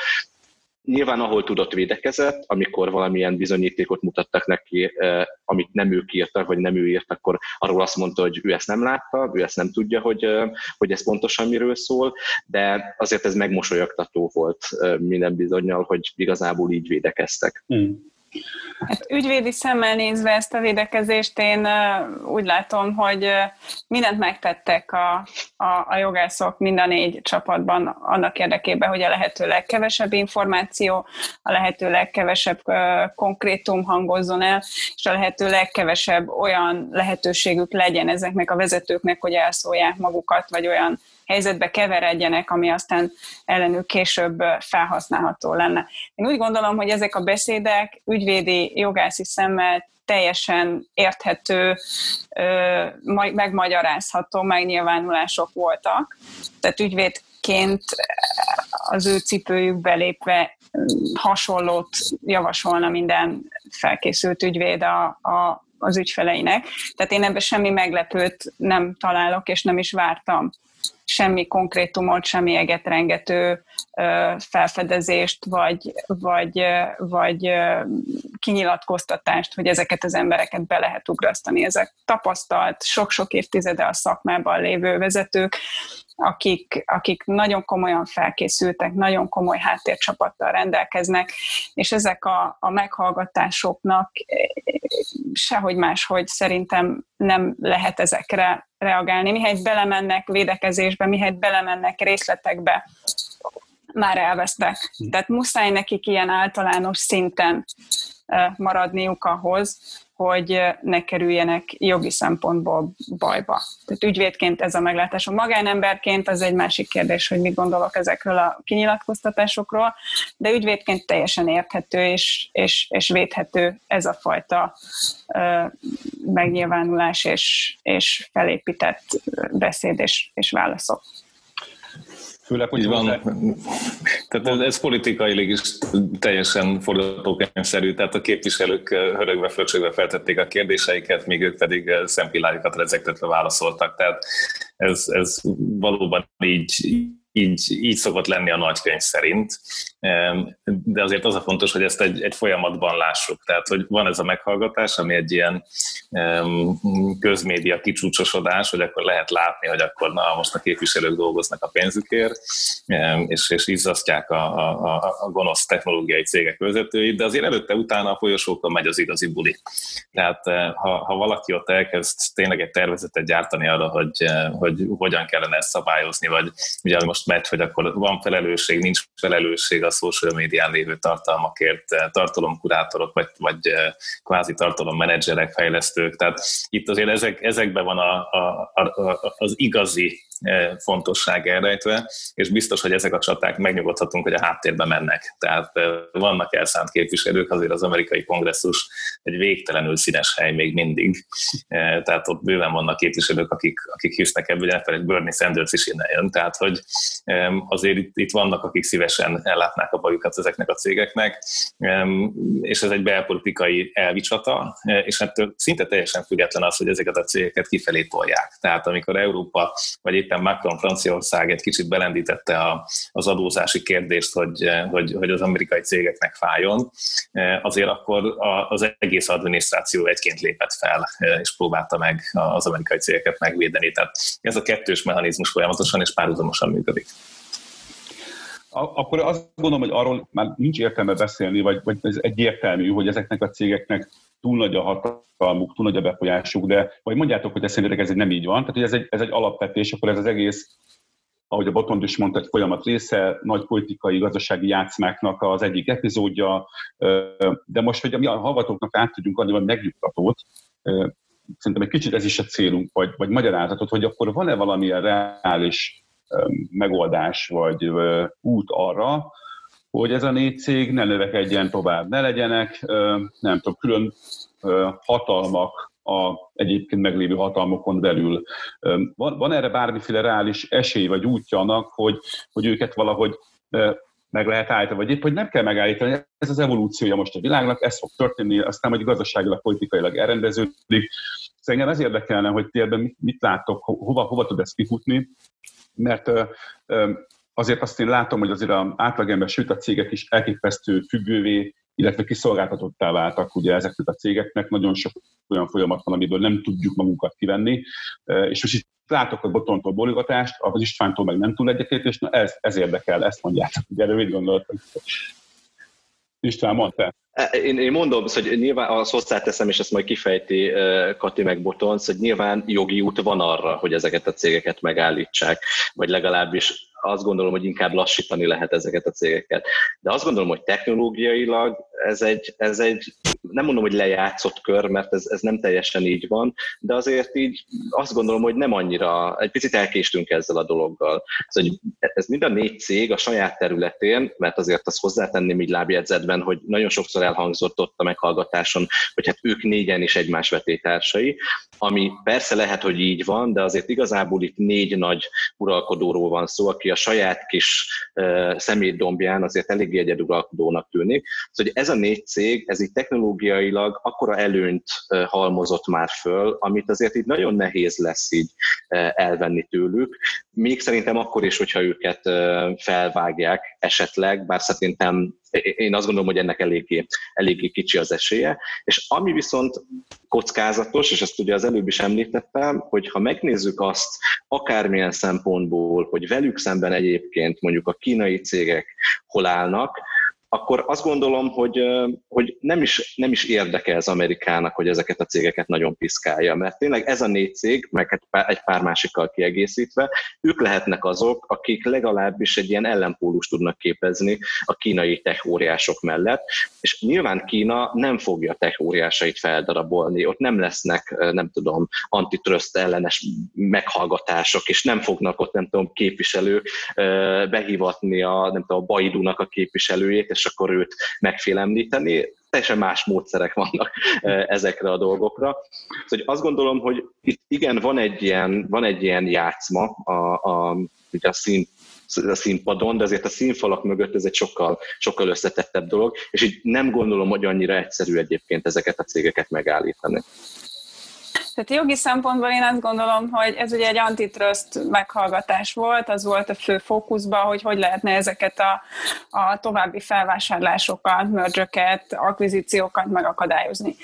Nyilván, ahol tudott védekezett, amikor valamilyen bizonyítékot mutattak neki, eh, amit nem ők írtak, vagy nem ő írt, akkor arról azt mondta, hogy ő ezt nem látta, ő ezt nem tudja, hogy, eh, hogy ez pontosan miről szól, de azért ez megmosolyogtató volt eh, minden bizonyal, hogy igazából így védekeztek. Mm. Hát ügyvédi szemmel nézve ezt a védekezést, én úgy látom, hogy mindent megtettek a, a, a jogászok mind a négy csapatban annak érdekében, hogy a lehető legkevesebb információ, a lehető legkevesebb konkrétum hangozzon el, és a lehető legkevesebb olyan lehetőségük legyen ezeknek a vezetőknek, hogy elszólják magukat, vagy olyan helyzetbe keveredjenek, ami aztán ellenük később felhasználható lenne. Én úgy gondolom, hogy ezek a beszédek ügyvédi jogászi szemmel teljesen érthető, megmagyarázható megnyilvánulások voltak. Tehát ügyvédként az ő cipőjükbe lépve hasonlót javasolna minden felkészült ügyvéd a, a, az ügyfeleinek. Tehát én ebben semmi meglepőt nem találok, és nem is vártam semmi konkrétumot, semmi egetrengető felfedezést, vagy, vagy, vagy kinyilatkoztatást, hogy ezeket az embereket be lehet ugrasztani. Ezek tapasztalt, sok-sok évtizede a szakmában lévő vezetők, akik, akik nagyon komolyan felkészültek, nagyon komoly háttércsapattal rendelkeznek, és ezek a, a meghallgatásoknak sehogy máshogy szerintem nem lehet ezekre reagálni. Mihelyt belemennek védekezésbe, mihelyt belemennek részletekbe, már elvesztek. Tehát muszáj nekik ilyen általános szinten maradniuk ahhoz, hogy ne kerüljenek jogi szempontból bajba. Tehát ügyvédként ez a meglátásom. Magánemberként az egy másik kérdés, hogy mit gondolok ezekről a kinyilatkoztatásokról, de ügyvédként teljesen érthető és, és, és védhető ez a fajta ö, megnyilvánulás és, és felépített beszéd és, és válaszok. Főleg, hogy van. Tehát ez, ez politikailag is teljesen forgatókönyvszerű, tehát a képviselők hörögve, fröcsögve feltették a kérdéseiket, míg ők pedig szempillájukat rezektetve válaszoltak. Tehát ez, ez valóban így, így, így szokott lenni a nagykönyv szerint, de azért az a fontos, hogy ezt egy, egy folyamatban lássuk. Tehát, hogy van ez a meghallgatás, ami egy ilyen közmédia kicsúcsosodás, hogy akkor lehet látni, hogy akkor na, most a képviselők dolgoznak a pénzükért, és, és izzasztják a, a, a gonosz technológiai cégek vezetőit, de azért előtte, utána a folyosókon megy az igazi buli. Tehát eh, ha, ha valaki ott elkezd tényleg egy tervezetet gyártani arra, hogy, eh, hogy hogyan kellene ezt szabályozni, vagy ugye most megy, hogy akkor van felelősség, nincs felelősség a social médián lévő tartalmakért, eh, tartalomkurátorok, vagy, vagy kvázi tartalommenedzserek, fejlesztők. Tehát itt azért ezek, ezekben van a, a, a, az igazi fontosság elrejtve, és biztos, hogy ezek a csaták megnyugodhatunk, hogy a háttérbe mennek. Tehát vannak elszánt képviselők, azért az amerikai kongresszus egy végtelenül színes hely még mindig. Tehát ott bőven vannak képviselők, akik, akik hisznek ebből, hogy egy Bernie Sanders is innen jön. Tehát, hogy azért itt, itt vannak, akik szívesen ellátnák a bajukat ezeknek a cégeknek, és ez egy belpolitikai elvicsata, és ettől szinte teljesen független az, hogy ezeket a cégeket kifelé tolják. Tehát amikor Európa, vagy épp éppen Macron Franciaország egy kicsit belendítette a, az adózási kérdést, hogy, hogy, hogy az amerikai cégeknek fájjon, azért akkor az egész adminisztráció egyként lépett fel, és próbálta meg az amerikai cégeket megvédeni. Tehát ez a kettős mechanizmus folyamatosan és párhuzamosan működik. Akkor azt gondolom, hogy arról már nincs értelme beszélni, vagy, vagy ez egyértelmű, hogy ezeknek a cégeknek túl nagy a hatalmuk, túl nagy a befolyásuk, de vagy mondjátok, hogy szerintetek ez nem így van, tehát hogy ez egy, ez egy alapvetés, akkor ez az egész, ahogy a Botond is mondta, egy folyamat része, nagy politikai, gazdasági játszmáknak az egyik epizódja, de most, hogy mi a hallgatóknak át tudjunk adni valami megnyugtatót, szerintem egy kicsit ez is a célunk, vagy, vagy magyarázatot, hogy akkor van-e valamilyen reális megoldás, vagy út arra, hogy ez a négy cég ne növekedjen tovább, ne legyenek, nem tudom, külön hatalmak a egyébként meglévő hatalmokon belül. Van, van erre bármiféle reális esély vagy útja annak, hogy, hogy őket valahogy meg lehet állítani, vagy épp, hogy nem kell megállítani, ez az evolúciója most a világnak, ez fog történni, aztán hogy gazdaságilag, politikailag elrendeződik. Szóval engem ez érdekelne, hogy ti ebben mit, mit látok, hova, hova tud ez kifutni, mert azért azt én látom, hogy azért az átlagember, sőt a cégek is elképesztő függővé, illetve kiszolgáltatottá váltak ugye ezeknek a cégeknek. Nagyon sok olyan folyamat van, amiből nem tudjuk magunkat kivenni. És most itt látok a botontól bólogatást, az Istvántól meg nem túl és na ez, ez érdekel, ezt mondjátok. Ugye erről mit gondoltok? István, mondta. Én, én mondom, hogy nyilván azt hozzáteszem, és ezt majd kifejti Kati meg Botonc, hogy nyilván jogi út van arra, hogy ezeket a cégeket megállítsák, vagy legalábbis azt gondolom, hogy inkább lassítani lehet ezeket a cégeket. De azt gondolom, hogy technológiailag ez egy, ez egy nem mondom, hogy lejátszott kör, mert ez, ez nem teljesen így van, de azért így azt gondolom, hogy nem annyira, egy picit elkéstünk ezzel a dologgal. Szóval, ez mind a négy cég a saját területén, mert azért azt hozzátenném így lábjegyzetben, hogy nagyon sokszor elhangzott ott a meghallgatáson, hogy hát ők négyen is egymás vetétársai, ami persze lehet, hogy így van, de azért igazából itt négy nagy uralkodóról van szó, aki a saját kis szemétdombján azért eléggé egyeduralkodónak tűnik. Szóval hogy ez a négy cég, ez így technológiailag akkora előnyt halmozott már föl, amit azért így nagyon nehéz lesz így elvenni tőlük. Még szerintem akkor is, hogyha őket felvágják esetleg, bár szerintem én azt gondolom, hogy ennek eléggé, eléggé kicsi az esélye. És ami viszont kockázatos, és ezt ugye az előbb is említettem, hogy ha megnézzük azt akármilyen szempontból, hogy velük szemben egyébként mondjuk a kínai cégek hol állnak, akkor azt gondolom, hogy, hogy nem, is, nem is érdekel az Amerikának, hogy ezeket a cégeket nagyon piszkálja, mert tényleg ez a négy cég, meg egy pár másikkal kiegészítve, ők lehetnek azok, akik legalábbis egy ilyen ellenpólus tudnak képezni a kínai tech óriások mellett, és nyilván Kína nem fogja tech óriásait feldarabolni, ott nem lesznek, nem tudom, antitrust ellenes meghallgatások, és nem fognak ott, nem tudom, képviselők behívatni a, nem tudom, a Baidunak a képviselőjét, és akkor őt megfélemlíteni. Teljesen más módszerek vannak ezekre a dolgokra. Szóval azt gondolom, hogy itt igen, van egy ilyen, van egy ilyen játszma a, a, a szín a színpadon, de azért a színfalak mögött ez egy sokkal, sokkal összetettebb dolog, és így nem gondolom, hogy annyira egyszerű egyébként ezeket a cégeket megállítani. Tehát jogi szempontból én azt gondolom, hogy ez ugye egy antitrust meghallgatás volt, az volt a fő fókuszban, hogy hogy lehetne ezeket a, a további felvásárlásokat, mergereket, akvizíciókat megakadályozni.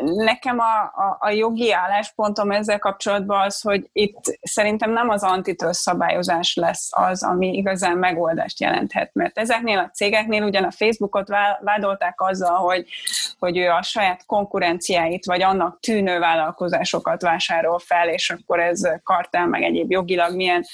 Nekem a, a, a jogi álláspontom ezzel kapcsolatban az, hogy itt szerintem nem az antitrust szabályozás lesz az, ami igazán megoldást jelenthet, mert ezeknél a cégeknél ugyan a Facebookot vádolták azzal, hogy, hogy ő a saját konkurenciáit vagy annak tűnő vállalkozásokat vásárol fel, és akkor ez kartel meg egyéb jogilag milyen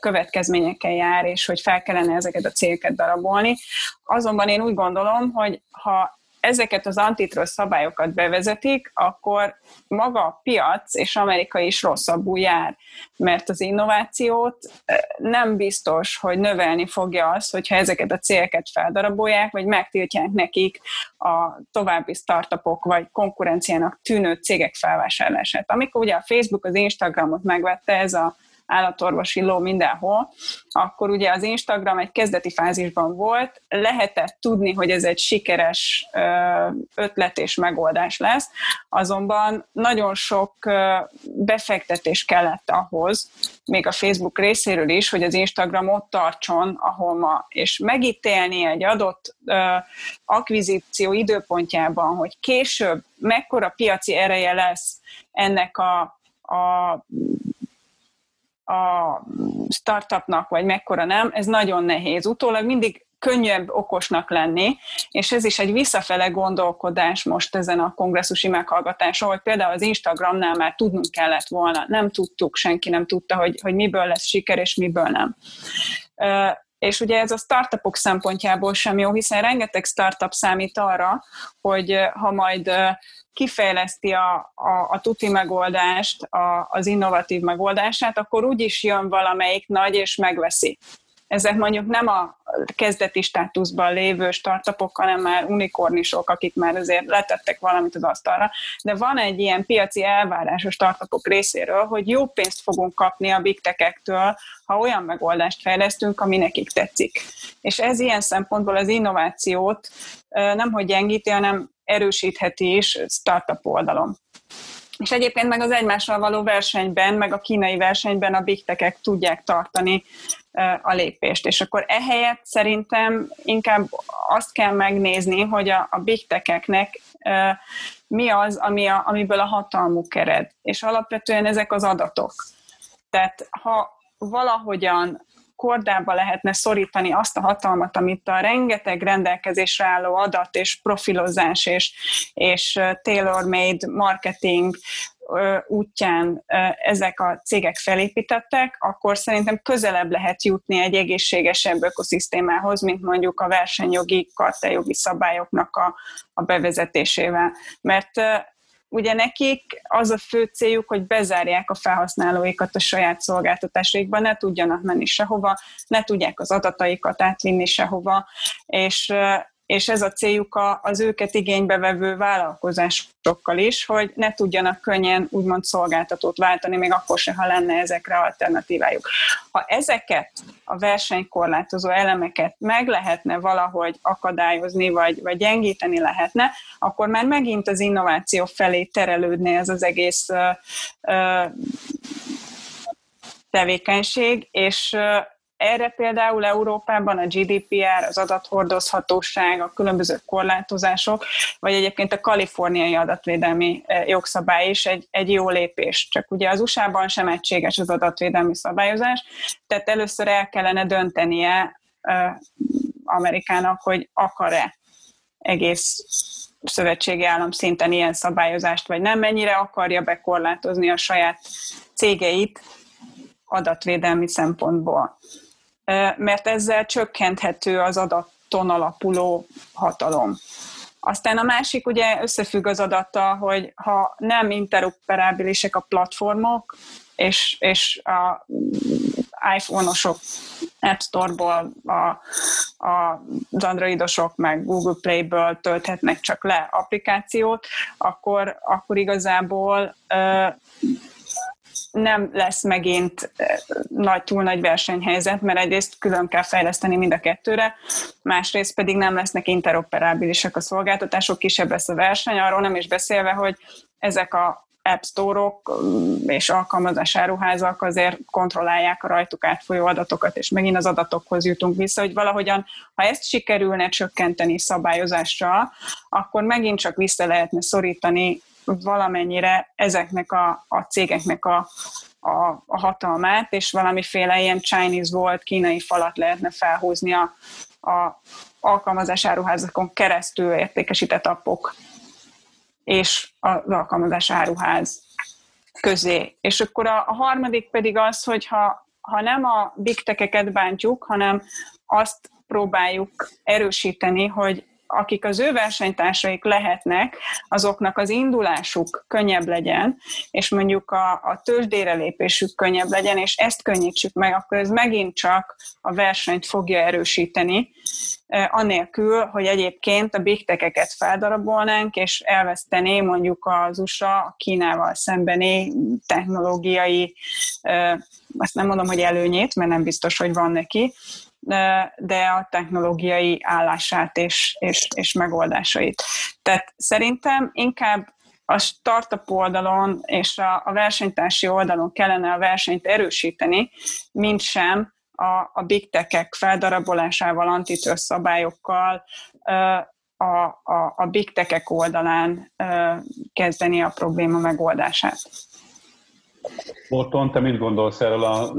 következményekkel jár, és hogy fel kellene ezeket a cégeket darabolni. Azonban én úgy gondolom, hogy ha ezeket az antitrust szabályokat bevezetik, akkor maga a piac és Amerika is rosszabbul jár, mert az innovációt nem biztos, hogy növelni fogja az, hogyha ezeket a céleket feldarabolják, vagy megtiltják nekik a további startupok vagy konkurenciának tűnő cégek felvásárlását. Amikor ugye a Facebook az Instagramot megvette, ez a állatorvosi ló mindenhol, akkor ugye az Instagram egy kezdeti fázisban volt, lehetett tudni, hogy ez egy sikeres ötlet és megoldás lesz, azonban nagyon sok befektetés kellett ahhoz, még a Facebook részéről is, hogy az Instagram ott tartson, ahol ma, és megítélni egy adott akvizíció időpontjában, hogy később mekkora piaci ereje lesz ennek a, a a startupnak, vagy mekkora nem, ez nagyon nehéz. Utólag mindig könnyebb okosnak lenni, és ez is egy visszafele gondolkodás most ezen a kongresszusi meghallgatáson, hogy például az Instagramnál már tudnunk kellett volna, nem tudtuk, senki nem tudta, hogy, hogy miből lesz siker, és miből nem. És ugye ez a startupok szempontjából sem jó, hiszen rengeteg startup számít arra, hogy ha majd kifejleszti a, a, a tuti megoldást, a, az innovatív megoldását, akkor úgyis jön valamelyik nagy és megveszi. Ezek mondjuk nem a kezdeti státuszban lévő startupok, hanem már unikornisok, akik már azért letettek valamit az asztalra, de van egy ilyen piaci elvárás a startupok részéről, hogy jó pénzt fogunk kapni a big tech-ektől, ha olyan megoldást fejlesztünk, ami nekik tetszik. És ez ilyen szempontból az innovációt nem hogy gyengíti, hanem erősítheti is startup oldalon. És egyébként meg az egymással való versenyben, meg a kínai versenyben a big tech tudják tartani a lépést. És akkor ehelyett szerintem inkább azt kell megnézni, hogy a, a big tech mi az, ami a, amiből a hatalmuk ered. És alapvetően ezek az adatok. Tehát ha valahogyan kordába lehetne szorítani azt a hatalmat, amit a rengeteg rendelkezésre álló adat és profilozás és, és tailor-made marketing útján ezek a cégek felépítettek, akkor szerintem közelebb lehet jutni egy egészségesebb ökoszisztémához, mint mondjuk a versenyjogi, karteljogi szabályoknak a, a bevezetésével. Mert ugye nekik az a fő céljuk, hogy bezárják a felhasználóikat a saját szolgáltatásaikba, ne tudjanak menni sehova, ne tudják az adataikat átvinni sehova, és és ez a céljuk az őket igénybe vevő vállalkozásokkal is, hogy ne tudjanak könnyen úgymond szolgáltatót váltani, még akkor se, ha lenne ezekre alternatívájuk. Ha ezeket a versenykorlátozó elemeket meg lehetne valahogy akadályozni, vagy, vagy gyengíteni lehetne, akkor már megint az innováció felé terelődne ez az egész ö, ö, tevékenység, és erre például Európában a GDPR, az adathordozhatóság, a különböző korlátozások, vagy egyébként a kaliforniai adatvédelmi e, jogszabály is egy, egy jó lépés. Csak ugye az USA-ban sem egységes az adatvédelmi szabályozás, tehát először el kellene döntenie e, Amerikának, hogy akar-e egész szövetségi állam szinten ilyen szabályozást, vagy nem, mennyire akarja bekorlátozni a saját cégeit adatvédelmi szempontból. Mert ezzel csökkenthető az adaton alapuló hatalom. Aztán a másik ugye összefügg az adattal, hogy ha nem interoperábilisek a platformok, és, és a iPhone-osok App Store-ból, a, a, az androidosok meg Google Play-ből tölthetnek csak le applikációt, akkor, akkor igazából ö, nem lesz megint nagy, túl nagy versenyhelyzet, mert egyrészt külön kell fejleszteni mind a kettőre, másrészt pedig nem lesznek interoperábilisek a szolgáltatások, kisebb lesz a verseny, arról nem is beszélve, hogy ezek a app store-ok mm, és alkalmazásáruházak azért kontrollálják a rajtuk átfolyó adatokat, és megint az adatokhoz jutunk vissza, hogy valahogyan, ha ezt sikerülne csökkenteni szabályozásra, akkor megint csak vissza lehetne szorítani valamennyire ezeknek a, a cégeknek a, a, a hatalmát, és valamiféle ilyen Chinese volt, kínai falat lehetne felhúzni a, a alkalmazásáruházakon keresztül értékesített appok és az alkalmazás áruház közé. És akkor a, a harmadik pedig az, hogy ha, ha nem a big bántjuk, hanem azt próbáljuk erősíteni, hogy akik az ő versenytársaik lehetnek, azoknak az indulásuk könnyebb legyen, és mondjuk a, a tőzsdére lépésük könnyebb legyen, és ezt könnyítsük meg, akkor ez megint csak a versenyt fogja erősíteni, anélkül, hogy egyébként a big tech-eket feldarabolnánk, és elvesztené mondjuk az USA a Kínával szembeni technológiai, azt nem mondom, hogy előnyét, mert nem biztos, hogy van neki, de a technológiai állását és, és, és megoldásait. Tehát szerintem inkább a startup oldalon és a, a versenytársi oldalon kellene a versenyt erősíteni, mint sem a, a big tech-ek feldarabolásával, antitrust szabályokkal a, a, a big tech-ek oldalán kezdeni a probléma megoldását. Morton, te mit gondolsz erről? A,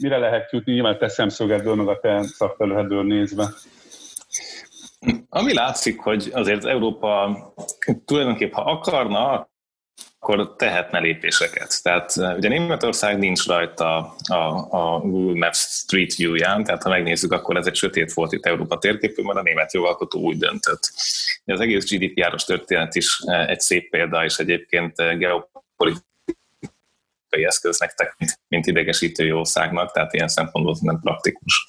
mire lehet jutni? Nyilván te szemszögedből, meg a te szakterületből nézve. Ami látszik, hogy azért Európa tulajdonképpen, ha akarna, akkor tehetne lépéseket. Tehát ugye Németország nincs rajta a, a Google Maps Street View-ján, tehát ha megnézzük, akkor ez egy sötét volt itt Európa térképű, mert a német jogalkotó úgy döntött. Az egész GDPR-os történet is egy szép példa, és egyébként geopolitikai politikai eszköznek tekint, mint idegesítő országnak, tehát ilyen szempontból nem praktikus.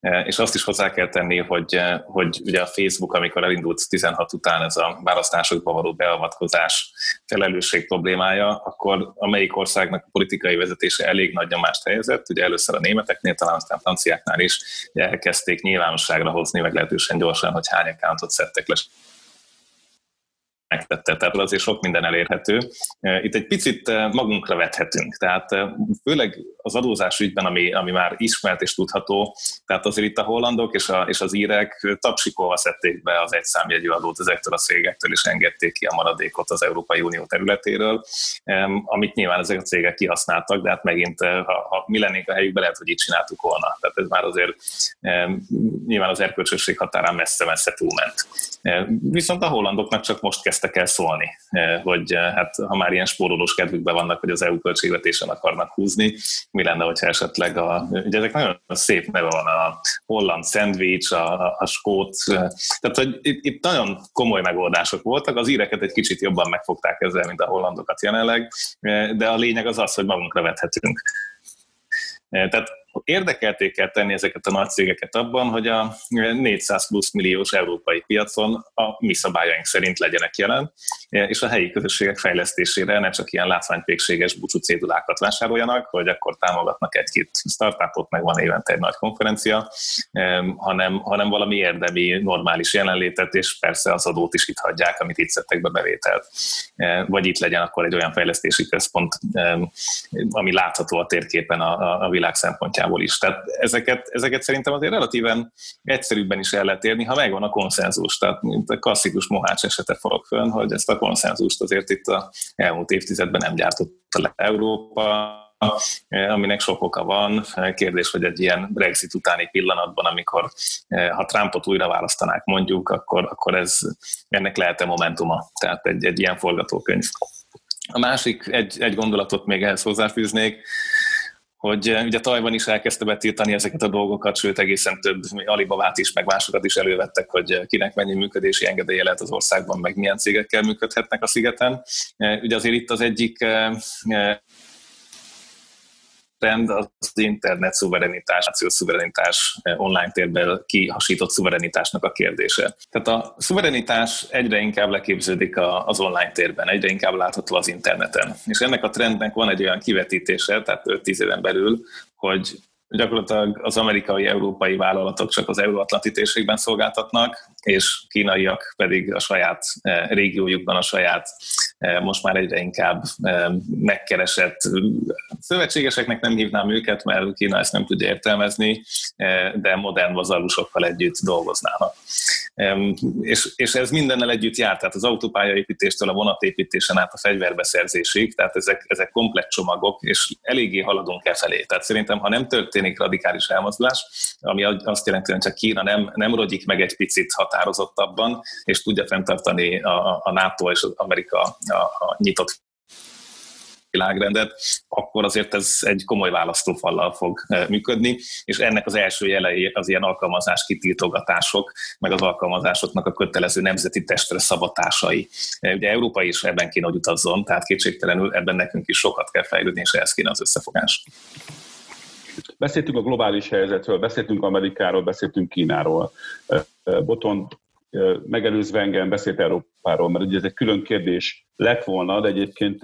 E, és azt is hozzá kell tenni, hogy, e, hogy ugye a Facebook, amikor elindult 16 után ez a választásokba való beavatkozás felelősség problémája, akkor a melyik országnak a politikai vezetése elég nagy nyomást helyezett, ugye először a németeknél, talán aztán a franciáknál is elkezdték nyilvánosságra hozni meglehetősen gyorsan, hogy hány accountot szedtek le megtette, tehát azért sok minden elérhető. Itt egy picit magunkra vethetünk, tehát főleg az adózás ügyben, ami, ami már ismert és tudható, tehát azért itt a hollandok és, a, és az írek tapsikolva szedték be az egyszámjegyű adót ezektől a cégektől, és engedték ki a maradékot az Európai Unió területéről, amit nyilván ezek a cégek kihasználtak, de hát megint, ha, ha mi lennénk a helyükben, lehet, hogy így csináltuk volna. Tehát ez már azért nyilván az erkölcsösség határán messze-messze túlment. Viszont a hollandoknak csak most kezdtek el szólni, hogy hát ha már ilyen spórolós kedvükben vannak, hogy az EU költségvetésen akarnak húzni, mi lenne, hogyha esetleg a, ugye ezek nagyon szép neve van, a holland szendvics, a, a skót, tehát hogy itt, itt nagyon komoly megoldások voltak, az íreket egy kicsit jobban megfogták ezzel, mint a hollandokat jelenleg, de a lényeg az az, hogy magunkra vethetünk. Tehát érdekelték kell tenni ezeket a nagy cégeket abban, hogy a 400 plusz milliós európai piacon a mi szabályaink szerint legyenek jelen, és a helyi közösségek fejlesztésére ne csak ilyen látványpékséges búcsú cédulákat vásároljanak, hogy akkor támogatnak egy-két startupot, meg van évente egy nagy konferencia, hanem, hanem valami érdemi, normális jelenlétet, és persze az adót is itt hagyják, amit itt szedtek be bevételt. Vagy itt legyen akkor egy olyan fejlesztési központ, ami látható a térképen a, a világ szempontjából szempontjából is. Tehát ezeket, ezeket szerintem azért relatíven egyszerűbben is el lehet érni, ha megvan a konszenzus. Tehát mint a klasszikus Mohács esete forog fönn, hogy ezt a konszenzust azért itt a elmúlt évtizedben nem gyártotta le Európa, aminek sok oka van. Kérdés, hogy egy ilyen Brexit utáni pillanatban, amikor ha Trumpot újra választanák mondjuk, akkor, akkor ez, ennek lehet-e momentuma? Tehát egy, egy ilyen forgatókönyv. A másik, egy, egy gondolatot még ehhez hozzáfűznék, hogy eh, ugye Tajvan is elkezdte betiltani ezeket a dolgokat, sőt egészen több Alibabát is, meg másokat is elővettek, hogy eh, kinek mennyi működési engedélye lehet az országban, meg milyen cégekkel működhetnek a szigeten. Eh, ugye azért itt az egyik trend az internet szuverenitás, szuverenitás eh, online térben kihasított szuverenitásnak a kérdése. Tehát a szuverenitás egyre inkább leképződik az online térben, egyre inkább látható az interneten. És ennek a trendnek van egy olyan kivetítése, tehát 5-10 éven belül, hogy gyakorlatilag az amerikai, európai vállalatok csak az euróatlanti térségben szolgáltatnak, és kínaiak pedig a saját eh, régiójukban, a saját eh, most már egyre inkább eh, megkeresett szövetségeseknek nem hívnám őket, mert Kína ezt nem tudja értelmezni, de modern vazalusokkal együtt dolgoznának. És, és ez mindennel együtt jár, tehát az autópályaépítéstől a vonatépítésen át a fegyverbeszerzésig, tehát ezek, ezek komplett csomagok, és eléggé haladunk e felé. Tehát szerintem, ha nem történik radikális elmozdulás, ami azt jelenti, hogy csak Kína nem, nem rogyik meg egy picit határozottabban, és tudja fenntartani a, a NATO és az Amerika a, a nyitott világrendet, akkor azért ez egy komoly választófallal fog e, működni, és ennek az első jelei az ilyen alkalmazás kitiltogatások, meg az alkalmazásoknak a kötelező nemzeti testre szabatásai. E, ugye Európa is ebben kéne, hogy utazzon, tehát kétségtelenül ebben nekünk is sokat kell fejlődni, és ehhez kéne az összefogás. Beszéltünk a globális helyzetről, beszéltünk Amerikáról, beszéltünk Kínáról. Boton megelőzve engem beszélt Európáról, mert ugye ez egy külön kérdés lett volna, de egyébként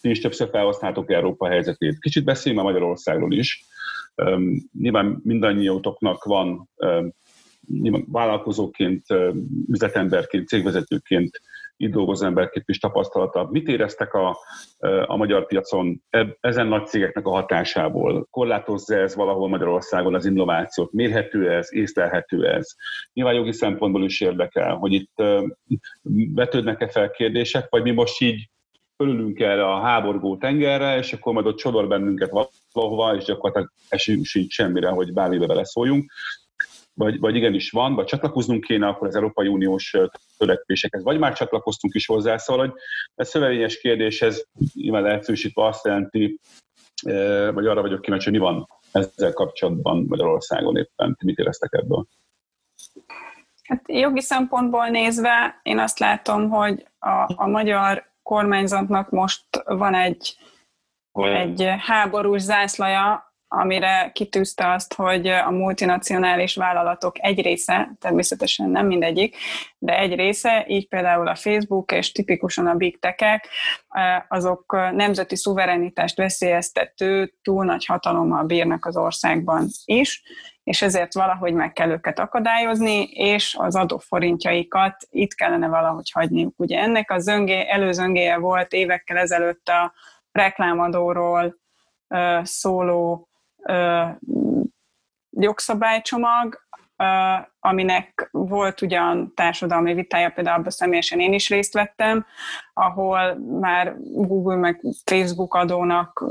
ti is többször felhasználtok Európa helyzetét. Kicsit beszéljünk a Magyarországról is. Nyilván mindannyiótoknak van nyilván vállalkozóként, üzletemberként, cégvezetőként itt dolgozó emberként is tapasztalata. Mit éreztek a, a magyar piacon ezen nagy cégeknek a hatásából? Korlátozza ez valahol Magyarországon az innovációt? Mérhető ez? Észlelhető ez? Nyilván jogi szempontból is érdekel, hogy itt vetődnek-e fel kérdések, vagy mi most így fölülünk erre a háborgó tengerre, és akkor majd ott csodor bennünket valahova, és gyakorlatilag esünk sincs semmire, hogy bármibe beleszóljunk vagy, vagy igenis van, vagy csatlakoznunk kéne akkor az Európai Uniós törekvésekhez, vagy már csatlakoztunk is hozzá, szóval, hogy ez szövevényes kérdés, ez nyilván leegyszerűsítve azt jelenti, vagy arra vagyok kíváncsi, hogy mi van ezzel kapcsolatban Magyarországon éppen, mit éreztek ebből? Hát jogi szempontból nézve én azt látom, hogy a, a magyar kormányzatnak most van egy, egy háborús zászlaja, amire kitűzte azt, hogy a multinacionális vállalatok egy része, természetesen nem mindegyik, de egy része, így például a Facebook és tipikusan a big tech azok nemzeti szuverenitást veszélyeztető, túl nagy hatalommal bírnak az országban is, és ezért valahogy meg kell őket akadályozni, és az adóforintjaikat itt kellene valahogy hagyniuk. Ugye ennek a zöngé, előzöngéje volt évekkel ezelőtt a reklámadóról szóló jogszabálycsomag, aminek volt ugyan társadalmi vitája, például abban személyesen én is részt vettem, ahol már Google meg Facebook adónak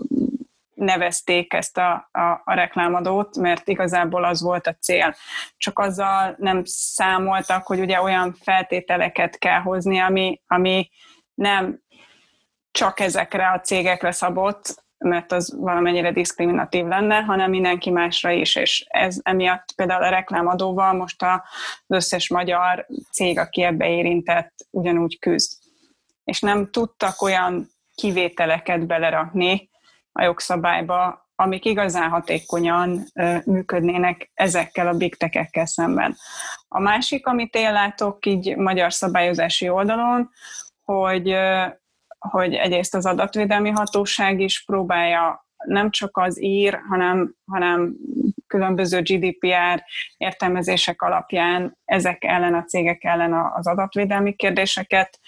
nevezték ezt a, a, a reklámadót, mert igazából az volt a cél. Csak azzal nem számoltak, hogy ugye olyan feltételeket kell hozni, ami, ami nem csak ezekre a cégekre szabott, mert az valamennyire diszkriminatív lenne, hanem mindenki másra is, és ez emiatt például a reklámadóval most az összes magyar cég, aki ebbe érintett, ugyanúgy küzd. És nem tudtak olyan kivételeket belerakni a jogszabályba, amik igazán hatékonyan működnének ezekkel a big tech szemben. A másik, amit én látok így magyar szabályozási oldalon, hogy hogy egyrészt az adatvédelmi hatóság is próbálja nem csak az ír, hanem, hanem különböző GDPR értelmezések alapján ezek ellen a cégek ellen az adatvédelmi kérdéseket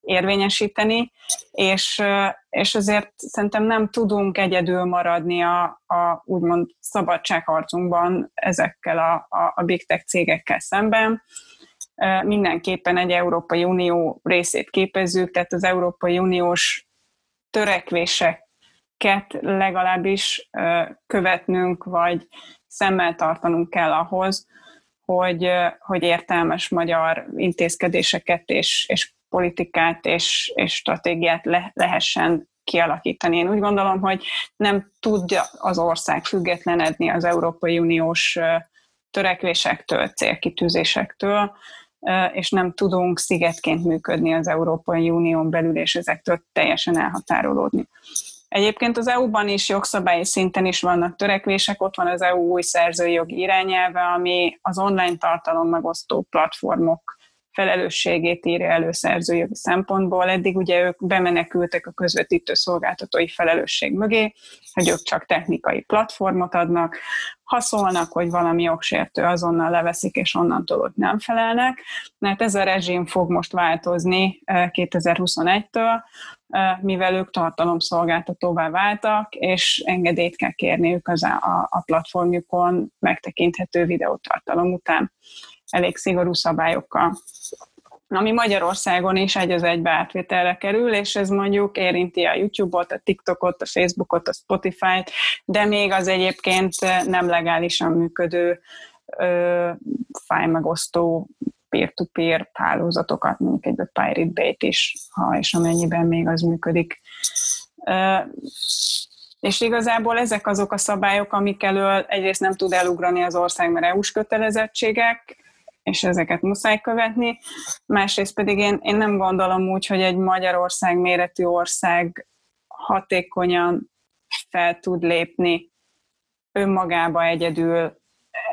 érvényesíteni, és, és azért szerintem nem tudunk egyedül maradni a, a úgymond szabadságharcunkban ezekkel a, a, a big tech cégekkel szemben mindenképpen egy Európai Unió részét képezzük, tehát az Európai Uniós törekvések ezeket legalábbis követnünk, vagy szemmel tartanunk kell ahhoz, hogy, hogy értelmes magyar intézkedéseket és, és politikát és, és stratégiát le, lehessen kialakítani. Én úgy gondolom, hogy nem tudja az ország függetlenedni az Európai Uniós törekvésektől, célkitűzésektől, és nem tudunk szigetként működni az Európai Unión belül, és ezektől teljesen elhatárolódni. Egyébként az EU-ban is jogszabályi szinten is vannak törekvések, ott van az EU új szerzői jogi irányelve, ami az online tartalom megosztó platformok felelősségét írja elő szerzőjogi szempontból. Eddig ugye ők bemenekültek a közvetítő szolgáltatói felelősség mögé, hogy ők csak technikai platformot adnak, ha szólnak, hogy valami jogsértő, azonnal leveszik, és onnantól ott nem felelnek, mert ez a rezsim fog most változni 2021-től, mivel ők tartalomszolgáltatóvá váltak, és engedélyt kell kérniük az a platformjukon megtekinthető videótartalom után. Elég szigorú szabályokkal ami Magyarországon is egy az egybe átvételre kerül, és ez mondjuk érinti a YouTube-ot, a TikTokot, a Facebookot, a Spotify-t, de még az egyébként nem legálisan működő ö, fájmegosztó peer-to-peer hálózatokat, mondjuk egy Pirate Bay-t is, ha és amennyiben még az működik. És igazából ezek azok a szabályok, amik elől egyrészt nem tud elugrani az ország, mert EU-s kötelezettségek, és ezeket muszáj követni. Másrészt pedig én, én nem gondolom úgy, hogy egy Magyarország méretű ország hatékonyan fel tud lépni önmagába egyedül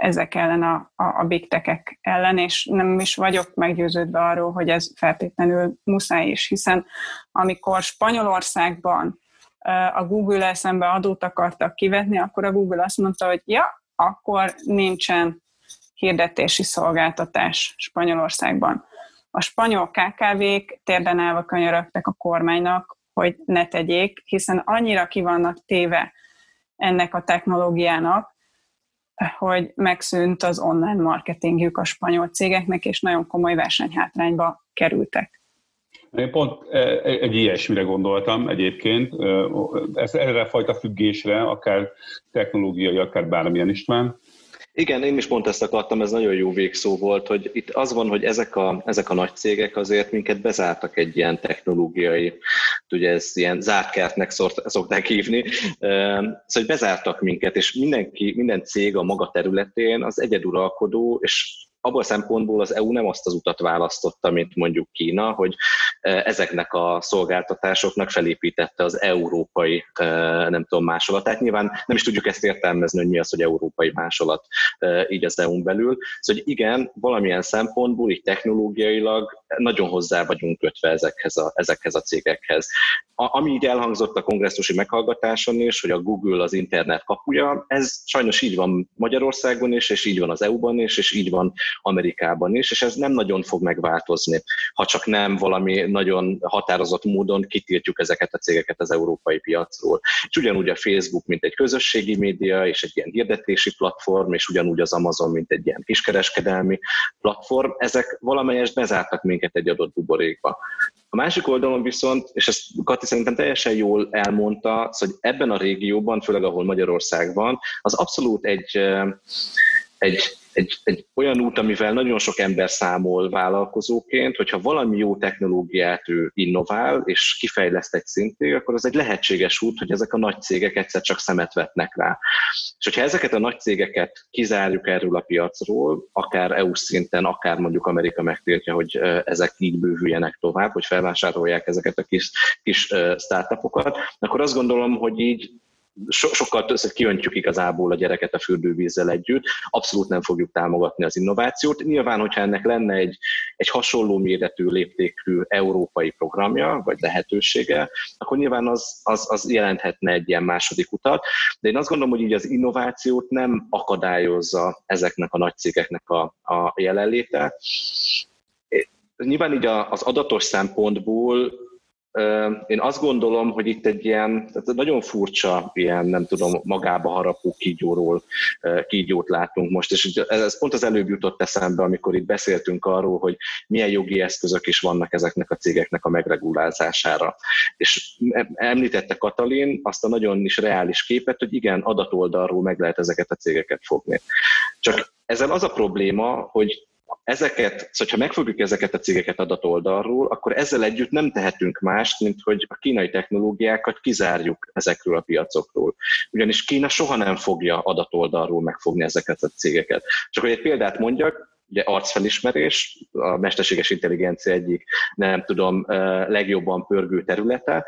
ezek ellen a, a, a big tech ellen, és nem is vagyok meggyőződve arról, hogy ez feltétlenül muszáj is, hiszen amikor Spanyolországban a Google-el szembe adót akartak kivetni, akkor a Google azt mondta, hogy ja, akkor nincsen hirdetési szolgáltatás Spanyolországban. A spanyol KKV-k térden állva kanyarogtak a kormánynak, hogy ne tegyék, hiszen annyira ki vannak téve ennek a technológiának, hogy megszűnt az online marketingjük a spanyol cégeknek, és nagyon komoly versenyhátrányba kerültek. Én pont e, egy ilyesmire gondoltam egyébként, ez erre a fajta függésre, akár technológiai, akár bármilyen István, igen, én is pont ezt akartam, ez nagyon jó végszó volt, hogy itt az van, hogy ezek a, ezek a nagy cégek azért minket bezártak egy ilyen technológiai, ugye ez ilyen zárt kertnek szokták hívni, szóval hogy bezártak minket, és mindenki, minden cég a maga területén az egyeduralkodó, és abból a szempontból az EU nem azt az utat választotta, mint mondjuk Kína, hogy e, ezeknek a szolgáltatásoknak felépítette az európai, e, nem tudom, másolatát. Nyilván nem is tudjuk ezt értelmezni, hogy mi az, hogy európai másolat e, így az EU-n belül. Szóval hogy igen, valamilyen szempontból, így technológiailag nagyon hozzá vagyunk kötve ezekhez a, ezekhez a cégekhez. A, ami így elhangzott a kongresszusi meghallgatáson is, hogy a Google az internet kapuja, ez sajnos így van Magyarországon is, és így van az EU-ban is, és így van Amerikában is, és ez nem nagyon fog megváltozni, ha csak nem valami nagyon határozott módon kitiltjuk ezeket a cégeket az európai piacról. És ugyanúgy a Facebook, mint egy közösségi média, és egy ilyen hirdetési platform, és ugyanúgy az Amazon, mint egy ilyen kiskereskedelmi platform, ezek valamelyest bezártak minket egy adott buborékba. A másik oldalon viszont, és ezt Kati szerintem teljesen jól elmondta, hogy ebben a régióban, főleg ahol Magyarországban, az abszolút egy, egy egy, egy olyan út, amivel nagyon sok ember számol vállalkozóként, hogyha valami jó technológiát ő innovál és kifejleszt egy szintig, akkor az egy lehetséges út, hogy ezek a nagy cégek egyszer csak szemet vetnek rá. És hogyha ezeket a nagy cégeket kizárjuk erről a piacról, akár EU szinten, akár mondjuk Amerika megtiltja, hogy ezek így bővüljenek tovább, hogy felvásárolják ezeket a kis, kis startupokat, akkor azt gondolom, hogy így so, sokkal többször kiöntjük igazából a gyereket a fürdővízzel együtt, abszolút nem fogjuk támogatni az innovációt. Nyilván, hogyha ennek lenne egy, egy hasonló méretű léptékű európai programja, vagy lehetősége, akkor nyilván az, az, az jelenthetne egy ilyen második utat, de én azt gondolom, hogy így az innovációt nem akadályozza ezeknek a nagy cégeknek a, a jelenléte. Nyilván így az adatos szempontból én azt gondolom, hogy itt egy ilyen, tehát nagyon furcsa, ilyen nem tudom, magába harapó kígyóról kígyót látunk most, és ez pont az előbb jutott eszembe, amikor itt beszéltünk arról, hogy milyen jogi eszközök is vannak ezeknek a cégeknek a megregulázására. És említette Katalin azt a nagyon is reális képet, hogy igen, adatoldalról meg lehet ezeket a cégeket fogni. Csak ezzel az a probléma, hogy ezeket, szóval ha megfogjuk ezeket a cégeket adatoldalról, akkor ezzel együtt nem tehetünk mást, mint hogy a kínai technológiákat kizárjuk ezekről a piacokról. Ugyanis Kína soha nem fogja adatoldalról megfogni ezeket a cégeket. Csak hogy egy példát mondjak, ugye arcfelismerés, a mesterséges intelligencia egyik, nem tudom, legjobban pörgő területe.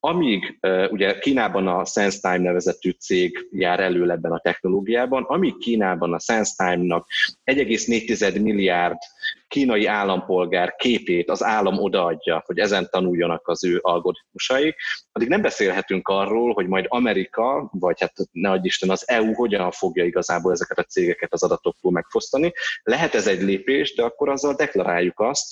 Amíg ugye Kínában a SenseTime nevezetű cég jár elő ebben a technológiában, amíg Kínában a SenseTime-nak 1,4 milliárd kínai állampolgár képét az állam odaadja, hogy ezen tanuljanak az ő algoritmusaik, addig nem beszélhetünk arról, hogy majd Amerika, vagy hát ne adj Isten, az EU hogyan fogja igazából ezeket a cégeket az adatoktól megfosztani. Lehet ez egy lépés, de akkor azzal deklaráljuk azt,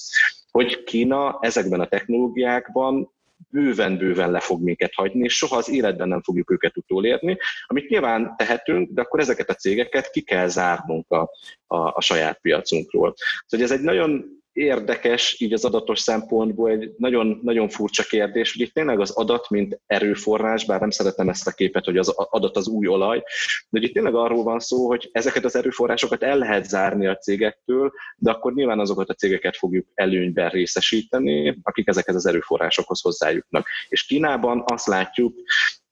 hogy Kína ezekben a technológiákban bőven-bőven le fog minket hagyni, és soha az életben nem fogjuk őket utolérni, amit nyilván tehetünk, de akkor ezeket a cégeket ki kell zárnunk a, a, a saját piacunkról. Szóval ez egy nagyon érdekes így az adatos szempontból egy nagyon, nagyon furcsa kérdés, hogy itt tényleg az adat, mint erőforrás, bár nem szeretem ezt a képet, hogy az adat az új olaj, de itt tényleg arról van szó, hogy ezeket az erőforrásokat el lehet zárni a cégektől, de akkor nyilván azokat a cégeket fogjuk előnyben részesíteni, akik ezeket az erőforrásokhoz hozzájutnak. És Kínában azt látjuk,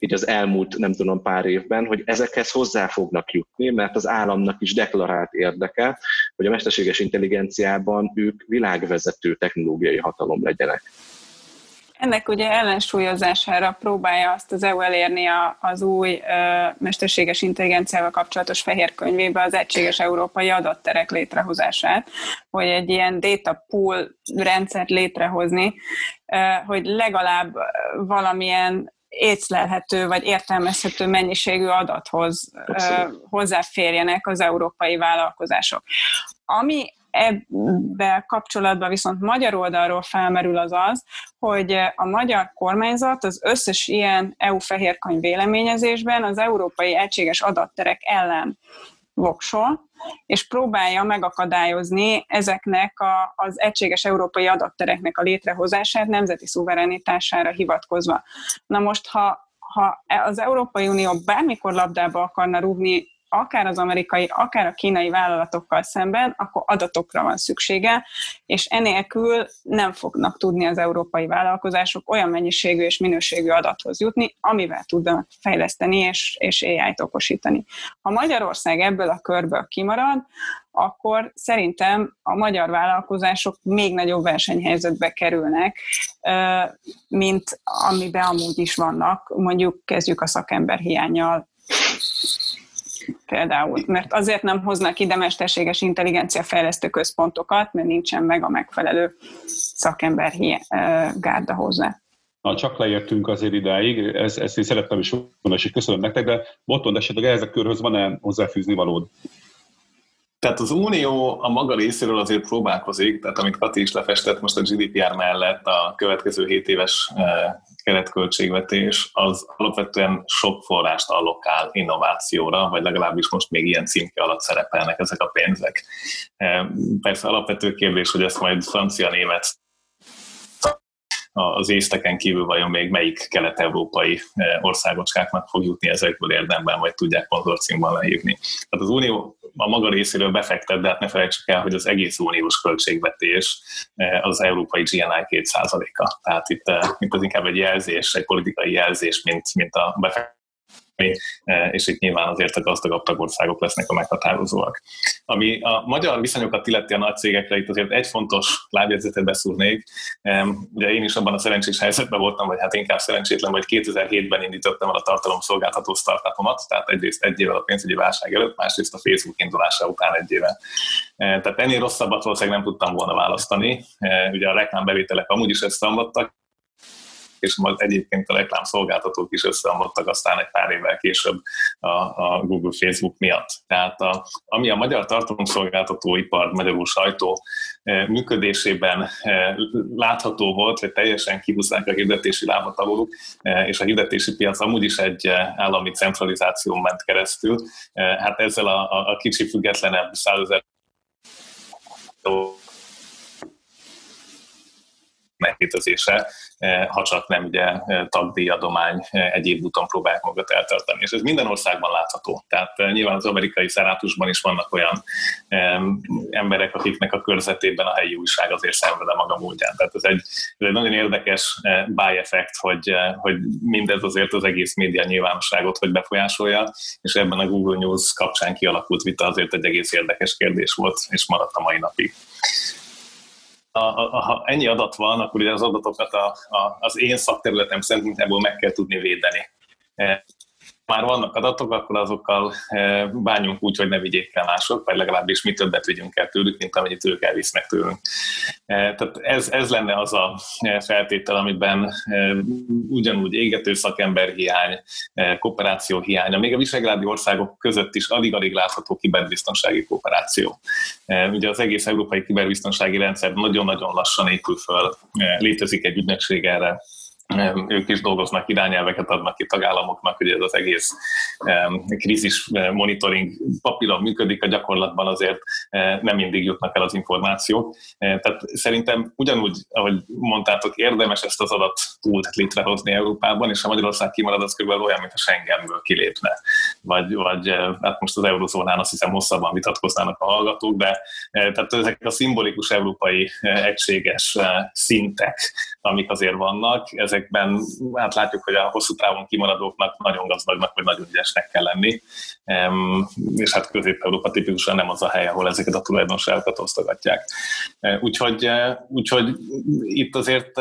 így az elmúlt, nem tudom, pár évben, hogy ezekhez hozzá fognak jutni, mert az államnak is deklarált érdeke, hogy a mesterséges intelligenciában ők világvezető technológiai hatalom legyenek. Ennek ugye ellensúlyozására próbálja azt az EU elérni az új mesterséges intelligenciával kapcsolatos fehér könyvébe az egységes európai adatterek létrehozását, hogy egy ilyen data pool rendszert létrehozni, hogy legalább valamilyen észlelhető vagy értelmezhető mennyiségű adathoz Abszolút. hozzáférjenek az európai vállalkozások. Ami ebben kapcsolatban viszont magyar oldalról felmerül az az, hogy a magyar kormányzat az összes ilyen EU fehérkönyv véleményezésben az európai egységes adatterek ellen voksol, és próbálja megakadályozni ezeknek a, az egységes európai adattereknek a létrehozását nemzeti szuverenitására hivatkozva. Na most, ha, ha az Európai Unió bármikor labdába akarna rúgni akár az amerikai, akár a kínai vállalatokkal szemben, akkor adatokra van szüksége, és enélkül nem fognak tudni az európai vállalkozások olyan mennyiségű és minőségű adathoz jutni, amivel tudnak fejleszteni és, és AI-t okosítani. Ha Magyarország ebből a körből kimarad, akkor szerintem a magyar vállalkozások még nagyobb versenyhelyzetbe kerülnek, mint amiben amúgy is vannak. Mondjuk kezdjük a szakember hiányjal például. Mert azért nem hoznak ide mesterséges intelligencia fejlesztő központokat, mert nincsen meg a megfelelő szakember gárda hozzá. Na, csak leértünk azért idáig, ezt, ezt én szerettem is mondani, és köszönöm nektek, de Botond esetleg ehhez a körhöz van-e hozzáfűzni valód? Tehát az Unió a maga részéről azért próbálkozik, tehát amit Kati is lefestett most a GDPR mellett a következő 7 éves keretköltségvetés az alapvetően sok forrást allokál innovációra, vagy legalábbis most még ilyen címke alatt szerepelnek ezek a pénzek. Persze alapvető kérdés, hogy ezt majd francia-német az észteken kívül vajon még melyik kelet-európai országocskáknak fog jutni ezekből érdemben, vagy tudják konzorciumban lehívni. Tehát az Unió a maga részéről befektet, de hát ne felejtsük el, hogy az egész uniós költségvetés eh, az európai GNI 2%-a. Tehát itt, eh, itt az inkább egy jelzés, egy politikai jelzés, mint, mint a befektetés E, és itt nyilván azért a gazdagabb tagországok lesznek a meghatározóak. Ami a magyar viszonyokat illeti a nagy cégekre, itt azért egy fontos lábjegyzetet beszúrnék. E, ugye én is abban a szerencsés helyzetben voltam, vagy hát inkább szerencsétlen, hogy 2007-ben indítottam el a tartalomszolgáltató startupomat, tehát egyrészt egy évvel a pénzügyi válság előtt, másrészt a Facebook indulása után egy éve. E, tehát ennél rosszabbat valószínűleg nem tudtam volna választani. Ugye a reklámbevételek amúgy is számoltak, és majd egyébként a reklámszolgáltatók is összeomlottak aztán egy pár évvel később a, a Google Facebook miatt. Tehát a, ami a magyar tartalomszolgáltatóipar, magyarul sajtó működésében látható volt, hogy teljesen kihúzták a hirdetési lábat aluluk, és a hirdetési piac amúgy is egy állami centralizáció ment keresztül. Hát ezzel a, a, a kicsi függetlenebb százezer megkétezése, eh, ha csak nem ugye eh, tagdíjadomány eh, egyéb úton próbálják magat eltartani. És ez minden országban látható. Tehát nyilván az amerikai szenátusban is vannak olyan emberek, akiknek a körzetében a helyi újság azért szenved a maga módján. Tehát ez egy, ez egy nagyon érdekes by effect, hogy, hogy mindez azért az egész média nyilvánosságot hogy befolyásolja, és ebben a Google News kapcsán kialakult vita azért egy egész érdekes kérdés volt, és maradt a mai napig ha ennyi adat van, akkor ugye az adatokat a, a, az én szakterületem szempontjából meg kell tudni védeni. E, már vannak adatok, akkor azokkal e, bánjunk úgy, hogy ne vigyék el mások, vagy legalábbis mi többet vigyünk el tőlük, mint amennyit ők elvisznek tőlünk. E, tehát ez, ez lenne az a feltétel, amiben ugyanúgy égető szakember hiány, kooperáció hiánya, még a visegrádi országok között is alig-alig látható kiberbiztonsági kooperáció. Ugye az egész európai kiberbiztonsági rendszer nagyon-nagyon lassan épül föl, létezik egy ügynökség erre, ők is dolgoznak, irányelveket adnak ki tagállamoknak, hogy ez az egész krízis monitoring papíron működik, a gyakorlatban azért nem mindig jutnak el az információk. Tehát szerintem ugyanúgy, ahogy mondtátok, érdemes ezt az adattúlt létrehozni Európában, és ha Magyarország kimarad, az kb. olyan, mint a Schengenből kilépne. Vagy, vagy hát most az eurozónán azt hiszem hosszabban vitatkoznának a hallgatók, de tehát ezek a szimbolikus európai egységes szintek, amik azért vannak, ezekben hát látjuk, hogy a hosszú távon kimaradóknak nagyon gazdagnak vagy nagyon ügyesnek kell lenni, és hát Közép-Európa tipikusan nem az a hely, ahol ezeket a tulajdonságokat osztogatják. Úgyhogy, úgyhogy itt azért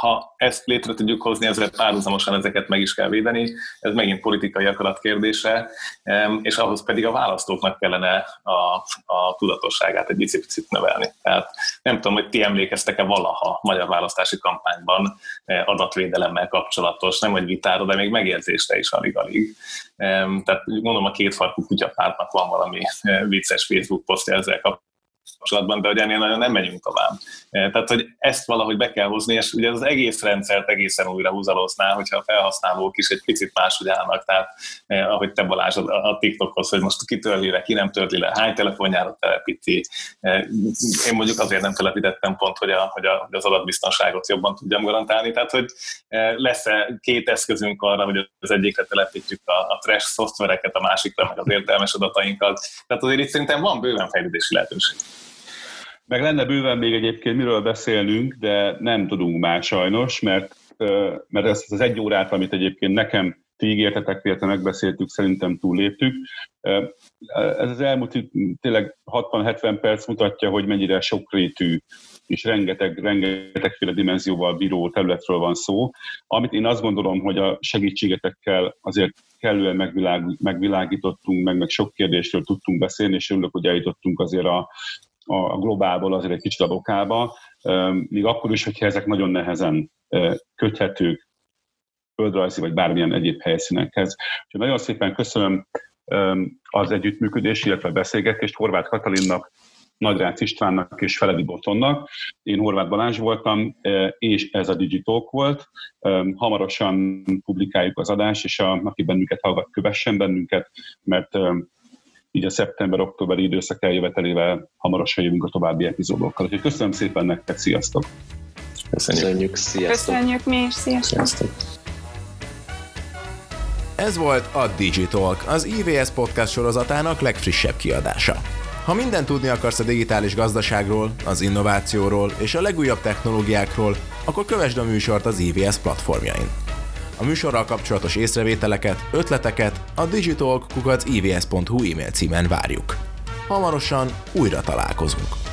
ha ezt létre tudjuk hozni, ezért párhuzamosan ezeket meg is kell védeni. Ez megint politikai akarat kérdése, és ahhoz pedig a választóknak kellene a, a tudatosságát egy picit növelni. Tehát nem tudom, hogy ti emlékeztek-e valaha magyar választási kampányban e, adatvédelemmel kapcsolatos, nem egy vitára, de még megjegyzésre is alig-alig. Tehát mondom, a két farkú kutyapártnak van valami e, vicces Facebook posztja ezzel kapcsolatban, kapcsolatban, de hogy ennél nagyon nem megyünk tovább. E, tehát, hogy ezt valahogy be kell hozni, és ugye az egész rendszert egészen újra húzalozná, hogyha a felhasználók is egy picit máshogy állnak, tehát eh, ahogy te Balázs a, TikTokhoz, hogy most ki törli le, ki nem törli le, hány telefonjára telepíti. Eh, én mondjuk azért nem telepítettem pont, hogy, a, hogy, a, hogy az adatbiztonságot jobban tudjam garantálni, tehát hogy eh, lesz-e két eszközünk arra, hogy az egyikre telepítjük a, a trash szoftvereket, a másikra meg az értelmes adatainkat. Tehát azért itt szerintem van bőven fejlődési lehetőség. Meg lenne bőven még egyébként miről beszélnünk, de nem tudunk már sajnos, mert, mert ezt az egy órát, amit egyébként nekem ti ígértetek, illetve megbeszéltük, szerintem túlléptük. Ez az elmúlt tényleg 60-70 perc mutatja, hogy mennyire sokrétű és rengeteg, rengetegféle dimenzióval bíró területről van szó, amit én azt gondolom, hogy a segítségetekkel azért kellően megvilág, megvilágítottunk, meg, meg sok kérdésről tudtunk beszélni, és örülök, hogy eljutottunk azért a, a globálból azért egy kicsit a lokába, még akkor is, hogyha ezek nagyon nehezen köthetők földrajzi vagy bármilyen egyéb helyszínekhez. Úgyhogy nagyon szépen köszönöm az együttműködést, illetve a beszélgetést Horváth Katalinnak, Nagyrác Istvánnak és Feledi Botonnak. Én Horváth Balázs voltam, és ez a Digitalk volt. Hamarosan publikáljuk az adást, és a, aki bennünket hallgat, kövessen bennünket, mert így a szeptember-októberi időszak eljövetelével hamarosan jövünk a további epizódokkal. Úgyhogy köszönöm szépen nektek, sziasztok! Köszönjük, Köszönjük sziasztok! Köszönjük mi is, sziasztok! sziasztok. Ez volt a Digitalk, az IVS podcast sorozatának legfrissebb kiadása. Ha mindent tudni akarsz a digitális gazdaságról, az innovációról és a legújabb technológiákról, akkor kövesd a műsort az IVS platformjain. A műsorral kapcsolatos észrevételeket, ötleteket a digitalk.ivs.hu e-mail címen várjuk. Hamarosan újra találkozunk.